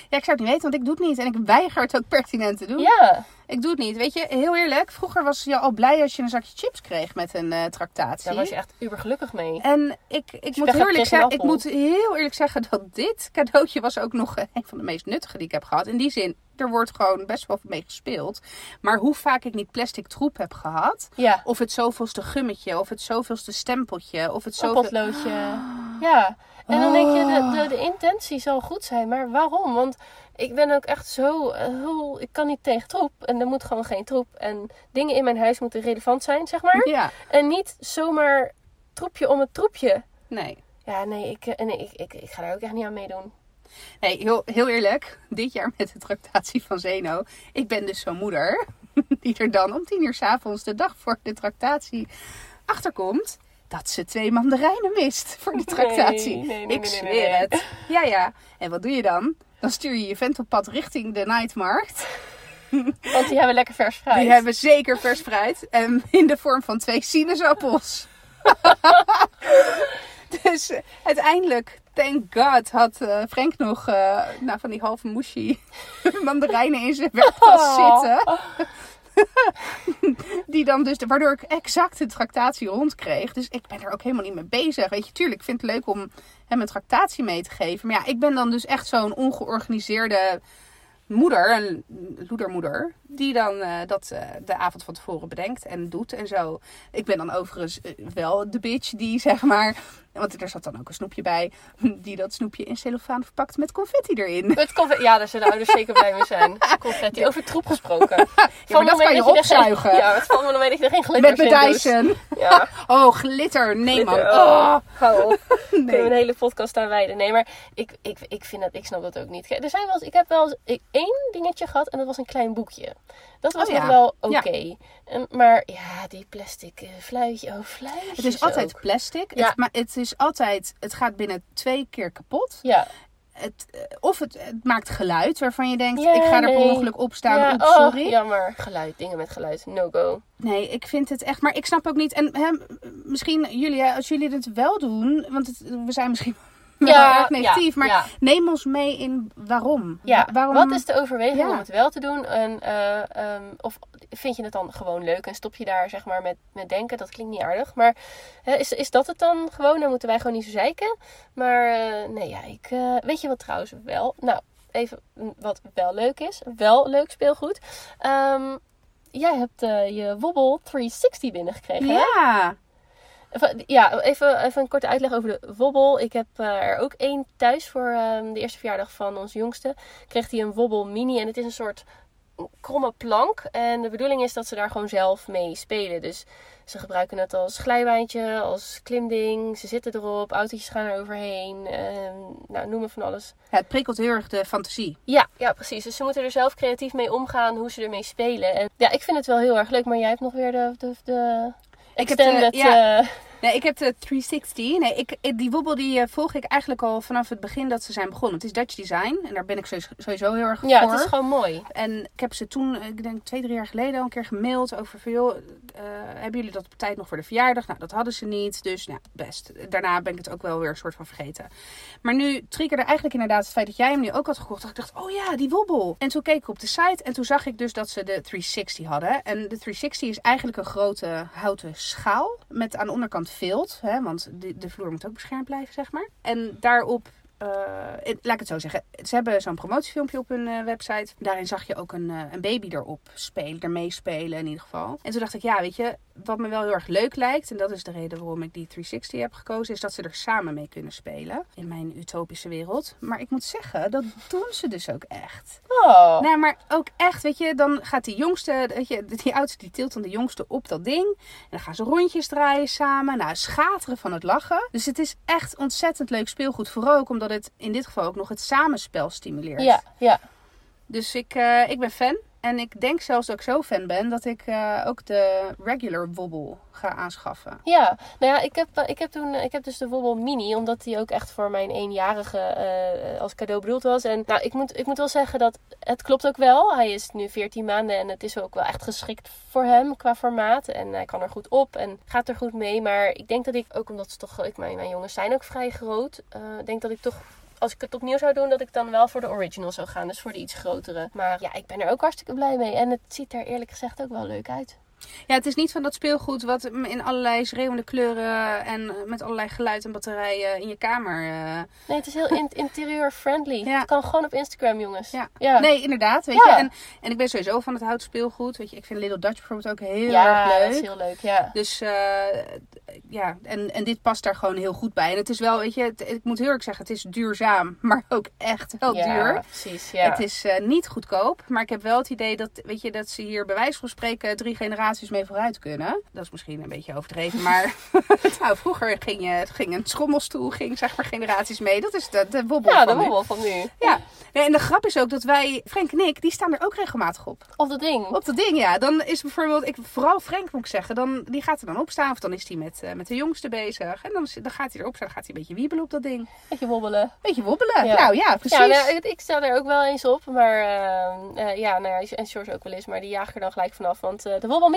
Ja, ik zou het niet weten, want ik doe het niet. En ik weiger het ook pertinent te doen. Ja. Ik doe het niet. Weet je, heel eerlijk. Vroeger was je al blij als je een zakje chips kreeg met een eh tractatie. Daar was je echt uber gelukkig mee. En ik, ik, moet weg heel eerlijk zeggen, ik moet heel eerlijk zeggen dat dit cadeautje was ook nog eh, een van de meest nuttige die ik heb gehad. In die zin, er wordt gewoon best wel mee gespeeld. Maar hoe vaak ik niet plastic troep heb gehad. Ja. Of het zoveelste gummetje, of het zoveelste stempeltje, of het zoveel... Een potloodje. Ja. En dan denk je, de, de, de intentie zal goed zijn, maar waarom? Want ik ben ook echt zo, eh, heel- ik kan niet tegen troep. En er moet gewoon geen troep. En dingen in mijn huis moeten relevant zijn, zeg maar. Ja, En niet zomaar troepje om het troepje. nee. Ja, nee, ik, eh, nee ik, ik, ik ga daar ook echt niet aan meedoen. Nee, heel, heel eerlijk. Dit jaar met de tractatie van Zeno. Ik ben dus zo'n moeder. Die er dan om tien uur s'avonds de dag voor de tractatie achterkomt. Dat ze twee mandarijnen mist voor de tractatie. Nee, nee, nee, ik zweer het. Ja, ja. En wat doe je dan? Dan stuur je je vent op pad richting de nightmarkt. Want die hebben lekker vers fruit. Die hebben zeker vers fruit. En in de vorm van twee sinaasappels. dus eh, uiteindelijk, thank God, had eh, Frank nog eh, nou, van die halve moeshi mandarijnen in zijn werktas Oh. zitten. Die dan dus, waardoor ik exact de tractatie rondkreeg. Dus ik ben er ook helemaal niet mee bezig. Weet je, tuurlijk, ik vind het leuk om hem een tractatie mee te geven. Maar ja, ik ben dan dus echt zo'n ongeorganiseerde moeder, een loedermoeder, die dan eh, dat eh, de avond van tevoren bedenkt en doet en zo. Ik ben dan overigens eh, wel de bitch die zeg maar, want er zat dan ook een snoepje bij, die dat snoepje in cellofaan verpakt met confetti erin. Het confetti, ja, daar zullen de ouders zeker blij mee zijn. Confetti, over troep gesproken. Ja, maar dat kan je opzuigen. Ja, het valt me dan weet dat je er geen glitters Met. Dyson. Ja, Oh, glitter. Nee man. glitter. Oh, hou op. Kunnen we een hele podcast aan wijden. Nee, maar ik, ik, ik vind dat, ik snap dat ook niet. Er zijn wel eens, ik heb wel eens ik- één dingetje gehad en dat was een klein boekje. Dat was Oh, nog ja. wel oké. En Maar ja, die plastic eh, fluitje, oh fluitjes Het is altijd ook. plastic. Ja. Het, maar het is altijd, het gaat binnen twee keer kapot. Ja, Het, eh, of het, het maakt geluid waarvan je denkt, ik ga er per ongeluk op staan. ja Oeps, oh, sorry. jammer. Geluid, dingen met geluid, no go. Nee, ik vind het echt. Maar ik snap ook niet. En hè, misschien jullie, hè, als jullie het wel doen. Want het, we zijn misschien Ja, erg negatief. ja, maar ja. neem ons mee in waarom. Ja, Wa- waarom wat is de overweging Ja. om het wel te doen? En, eh, ehm, of vind je het dan gewoon leuk en stop je daar zeg maar met, met denken? Dat klinkt niet aardig. Maar is, is dat het dan gewoon? Dan moeten wij gewoon niet zo zeiken. Maar eh, nee, ja, ik, eh, weet je wat trouwens wel? Nou, even wat wel leuk is. Wel leuk speelgoed. Ehm, jij hebt je Wobble 360 binnengekregen. hè? Ja. Even, ja, even, even een korte uitleg over de wobbel. Ik heb eh, er ook één thuis voor ehm, de eerste verjaardag van ons jongste. Kreeg hij een wobbel mini en het is een soort kromme plank. En de bedoeling is dat ze daar gewoon zelf mee spelen. Dus ze gebruiken het als glijbaantje, als klimding. Ze zitten erop, autootjes gaan er overheen. ehm, nou, noem maar van alles. Ja, het prikkelt heel erg de fantasie. Ja, ja, precies. Dus ze moeten er zelf creatief mee omgaan hoe ze ermee spelen. En ja, ik vind het wel heel erg leuk. Maar jij hebt nog weer de, de, de Ik heb de- extended... ja. eh, Nee, ik heb de 360. Nee, ik, die wobbel die eh, volg ik eigenlijk al vanaf het begin dat ze zijn begonnen. Het is Dutch Design en daar ben ik sowieso, heel erg ja, voor. het is gewoon mooi. En ik heb ze toen, eh, ik denk twee, drie jaar geleden al een keer gemaild over van, joh, eh, hebben jullie dat op tijd nog voor de verjaardag? Nou, dat hadden ze niet, dus nou, best. Daarna ben ik het ook wel weer een soort van vergeten. Maar nu triggerde eigenlijk inderdaad het feit dat jij hem nu ook had gekocht. Dat ik dacht, oh ja, die wobbel. En toen keek ik op de site en toen zag ik dus dat ze de 360 hadden. En de 360 is eigenlijk een grote houten schaal met aan de onderkant vilt, hè, want de, de vloer moet ook beschermd blijven, zeg maar. En daarop eh, laat ik het zo zeggen. Ze hebben zo'n promotiefilmpje op hun eh, website. Daarin zag je ook een, eh, een baby erop spelen, ermee spelen in ieder geval. En toen dacht ik, ja, weet je, wat me wel heel erg leuk lijkt, en dat is de reden waarom ik die 360 heb gekozen, is dat ze er samen mee kunnen spelen in mijn utopische wereld. Maar ik moet zeggen, dat doen ze dus ook echt. Oh. Nou, maar ook echt, weet je, dan gaat die jongste, weet je, die oudste die tilt dan de jongste op dat ding. En dan gaan ze rondjes draaien samen. Nou, schateren van het lachen. Dus het is echt ontzettend leuk speelgoed. Vooral ook omdat het in dit geval ook nog het samenspel stimuleert. Ja, ja. Dus ik, eh, ik ben fan. En ik denk zelfs dat ik zo fan ben dat ik eh, ook de regular wobble ga aanschaffen. Ja, nou ja, ik heb, eh, ik heb toen, ik heb dus de Wobble Mini, omdat die ook echt voor mijn eenjarige eh, als cadeau bedoeld was. En nou, ik moet, ik moet wel zeggen dat het klopt ook wel. Hij is nu 14 maanden en het is ook wel echt geschikt voor hem qua formaat. En hij kan er goed op en gaat er goed mee. Maar ik denk dat ik, ook omdat ze toch, ik, mijn, mijn jongens zijn ook vrij groot, eh denk dat ik toch als ik het opnieuw zou doen, dat ik dan wel voor de original zou gaan. Dus voor de iets grotere. Maar ja, ik ben er ook hartstikke blij mee. En het ziet er eerlijk gezegd ook wel leuk uit. Ja, het is niet van dat speelgoed wat in allerlei schreeuwende kleuren en met allerlei geluid en batterijen in je kamer. eh, Nee, het is heel in- interieur friendly. Ja. Het kan gewoon op Instagram, jongens. Ja. ja. Nee, inderdaad. Weet Ja. je. En, en ik ben sowieso van het hout speelgoed. Weet je, ik vind Little Dutch bijvoorbeeld ook heel Ja, erg leuk. dat is heel leuk, ja. Dus eh, ja, en, en dit past daar gewoon heel goed bij. En het is wel, weet je, het- ik moet heel erg zeggen, het is duurzaam, maar ook echt wel ja, duur. precies, ja. Het is eh, niet goedkoop, maar ik heb wel het idee dat, weet je, dat ze hier bij wijze van spreken drie generaties mee vooruit kunnen. Dat is misschien een beetje overdreven, maar nou, vroeger ging, je, ging een schommelstoel, ging zeg maar generaties mee. Dat is de, de wobbel ja, de van nu. wobbel van nu. Ja, nee, en de grap is ook dat wij, Frank en ik, die staan er ook regelmatig op. Of dat ding. Op dat ding, ja. Dan is bijvoorbeeld, ik, vooral Frank moet ik zeggen, dan, die gaat er dan op staan. Of dan is hij met, eh, met de jongste bezig. En dan, dan gaat hij erop staan, dan gaat hij een beetje wiebelen op dat ding. Beetje wobbelen. Beetje wobbelen. Ja. Nou ja, precies. Ja, nou, ik, ik sta er ook wel eens op. Maar eh, eh, ja, nou ja, en George ook wel eens. Maar die jaag ik er dan gelijk vanaf. Want eh, de Wobbel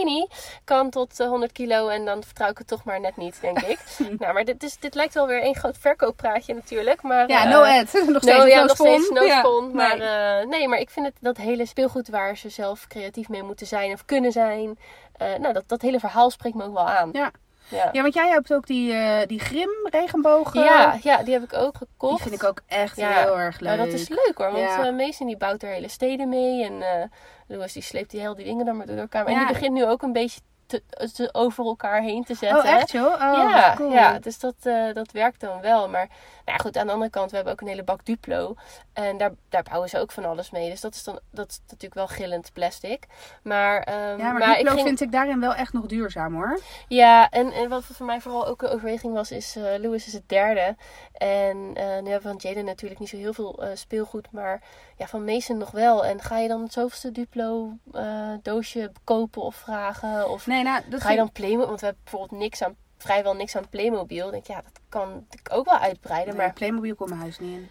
Kan tot eh, 100 kilo. En dan vertrouw ik het toch maar net niet, denk ik. nou, maar dit, is, dit lijkt wel weer één groot verkooppraatje natuurlijk. Maar, ja, eh, no ad. nog steeds No, ja, no nog steeds no Ja, spon. nee. Maar eh, nee, maar ik vind het dat hele speelgoed waar ze zelf creatief mee moeten zijn of kunnen zijn. eh, nou, dat, dat hele verhaal spreekt me ook wel aan. Ja. Ja, Ja, want jij hebt ook die, eh, die Grim regenbogen. ja, ja, die heb ik ook gekocht. Die vind ik ook echt Ja. heel erg leuk. Nou, dat is leuk hoor. Want Ja. eh Mason die bouwt er hele steden mee. En eh Louis die sleept die heel die dingen dan maar door elkaar. En die begint nu ook een beetje te, te over elkaar heen te zetten. Oh, echt joh? Oh, ja, cool. ja, dus dat, dat werkt dan wel. Maar nou ja, goed, aan de andere kant, we hebben ook een hele bak Duplo. En daar, daar bouwen ze ook van alles mee. Dus dat is dan dat is natuurlijk wel gillend plastic. Maar, ehm, Ja, maar, Duplo ik ging, vind ik daarin wel echt nog duurzaam hoor. ja, en, en wat voor mij vooral ook een overweging was, is uh, Louis is het derde. En uh, nu hebben we van Jaden natuurlijk niet zo heel veel uh, speelgoed, maar ja, van Mason nog wel. En ga je dan het zoveelste Duplo doosje kopen of vragen? Of nee, nou, dat ga je dan Playmobil, want we hebben bijvoorbeeld niks aan, vrijwel niks aan Playmobil. Denk, ja, dat kan ik ook wel uitbreiden, nee, maar... Playmobil komt mijn huis niet in.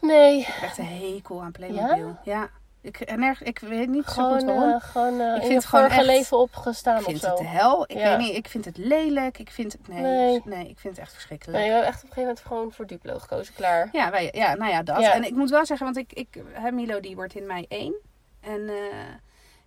Nee. Ik heb echt een hekel aan Playmobil. Ja? ja. Ik, en erg, ik weet niet gewoon, zo goed waarom. Uh, gewoon uh, ik in je vorige echt, leven opgestaan ik vind of zo. het hel. Ik ja. weet niet, ik vind het lelijk. Ik vind het, nee, nee. nee ik vind het echt verschrikkelijk. Nee, we hebben echt op een gegeven moment gewoon voor Duplo gekozen, klaar. Ja, wij, ja nou ja, dat. Ja. En ik moet wel zeggen, want ik, ik, Milo die wordt in mei 1. En uh,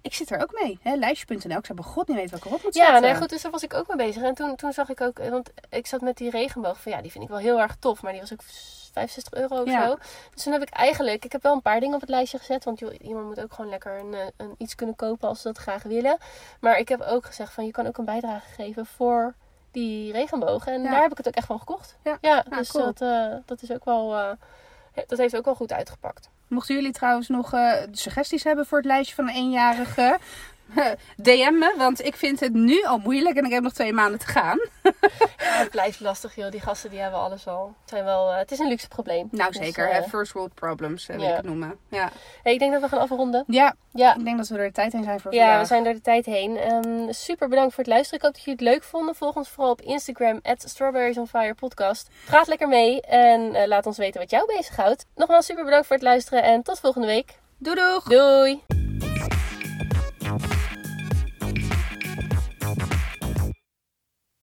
ik zit er ook mee. hè Lijstje.nl. Ik zou bij god niet weten welke erop moet zetten. Ja, nee, goed. Dus daar was ik ook mee bezig. En toen, toen zag ik ook... Want ik zat met die regenboog van... Ja, die vind ik wel heel erg tof. Maar die was ook 65 euro of ja. zo. Dus toen heb ik eigenlijk... Ik heb wel een paar dingen op het lijstje gezet. Want joh, iemand moet ook gewoon lekker een, een, iets kunnen kopen als ze dat graag willen. Maar ik heb ook gezegd van... Je kan ook een bijdrage geven voor die regenboog. En Ja. daar heb ik het ook echt van gekocht. Ja. Ja, Ja, dus cool. dat, uh, dat is ook wel... Uh, dat heeft ook wel goed uitgepakt. Mochten jullie trouwens nog uh, suggesties hebben voor het lijstje van een eenjarige... DM me, want ik vind het nu al moeilijk en ik heb nog twee maanden te gaan. Ja, het blijft lastig, joh. Die gasten die hebben alles al. Het, zijn wel, uh, het is een luxe probleem. Nou, zeker. Dus, uh, First world problems, wil ja. ik het noemen. Ja. Hey, ik denk dat we gaan afronden. Ja, ja. ik denk dat we er de tijd heen zijn voor Ja, vandaag. we zijn er de tijd heen. Um, super bedankt voor het luisteren. Ik hoop dat jullie het leuk vonden. Volg ons vooral op Instagram, at Strawberries on Fire podcast. Praat lekker mee en uh, laat ons weten wat jou bezighoudt. Nogmaals super bedankt voor het luisteren en tot volgende week. Doei doeg! Doei!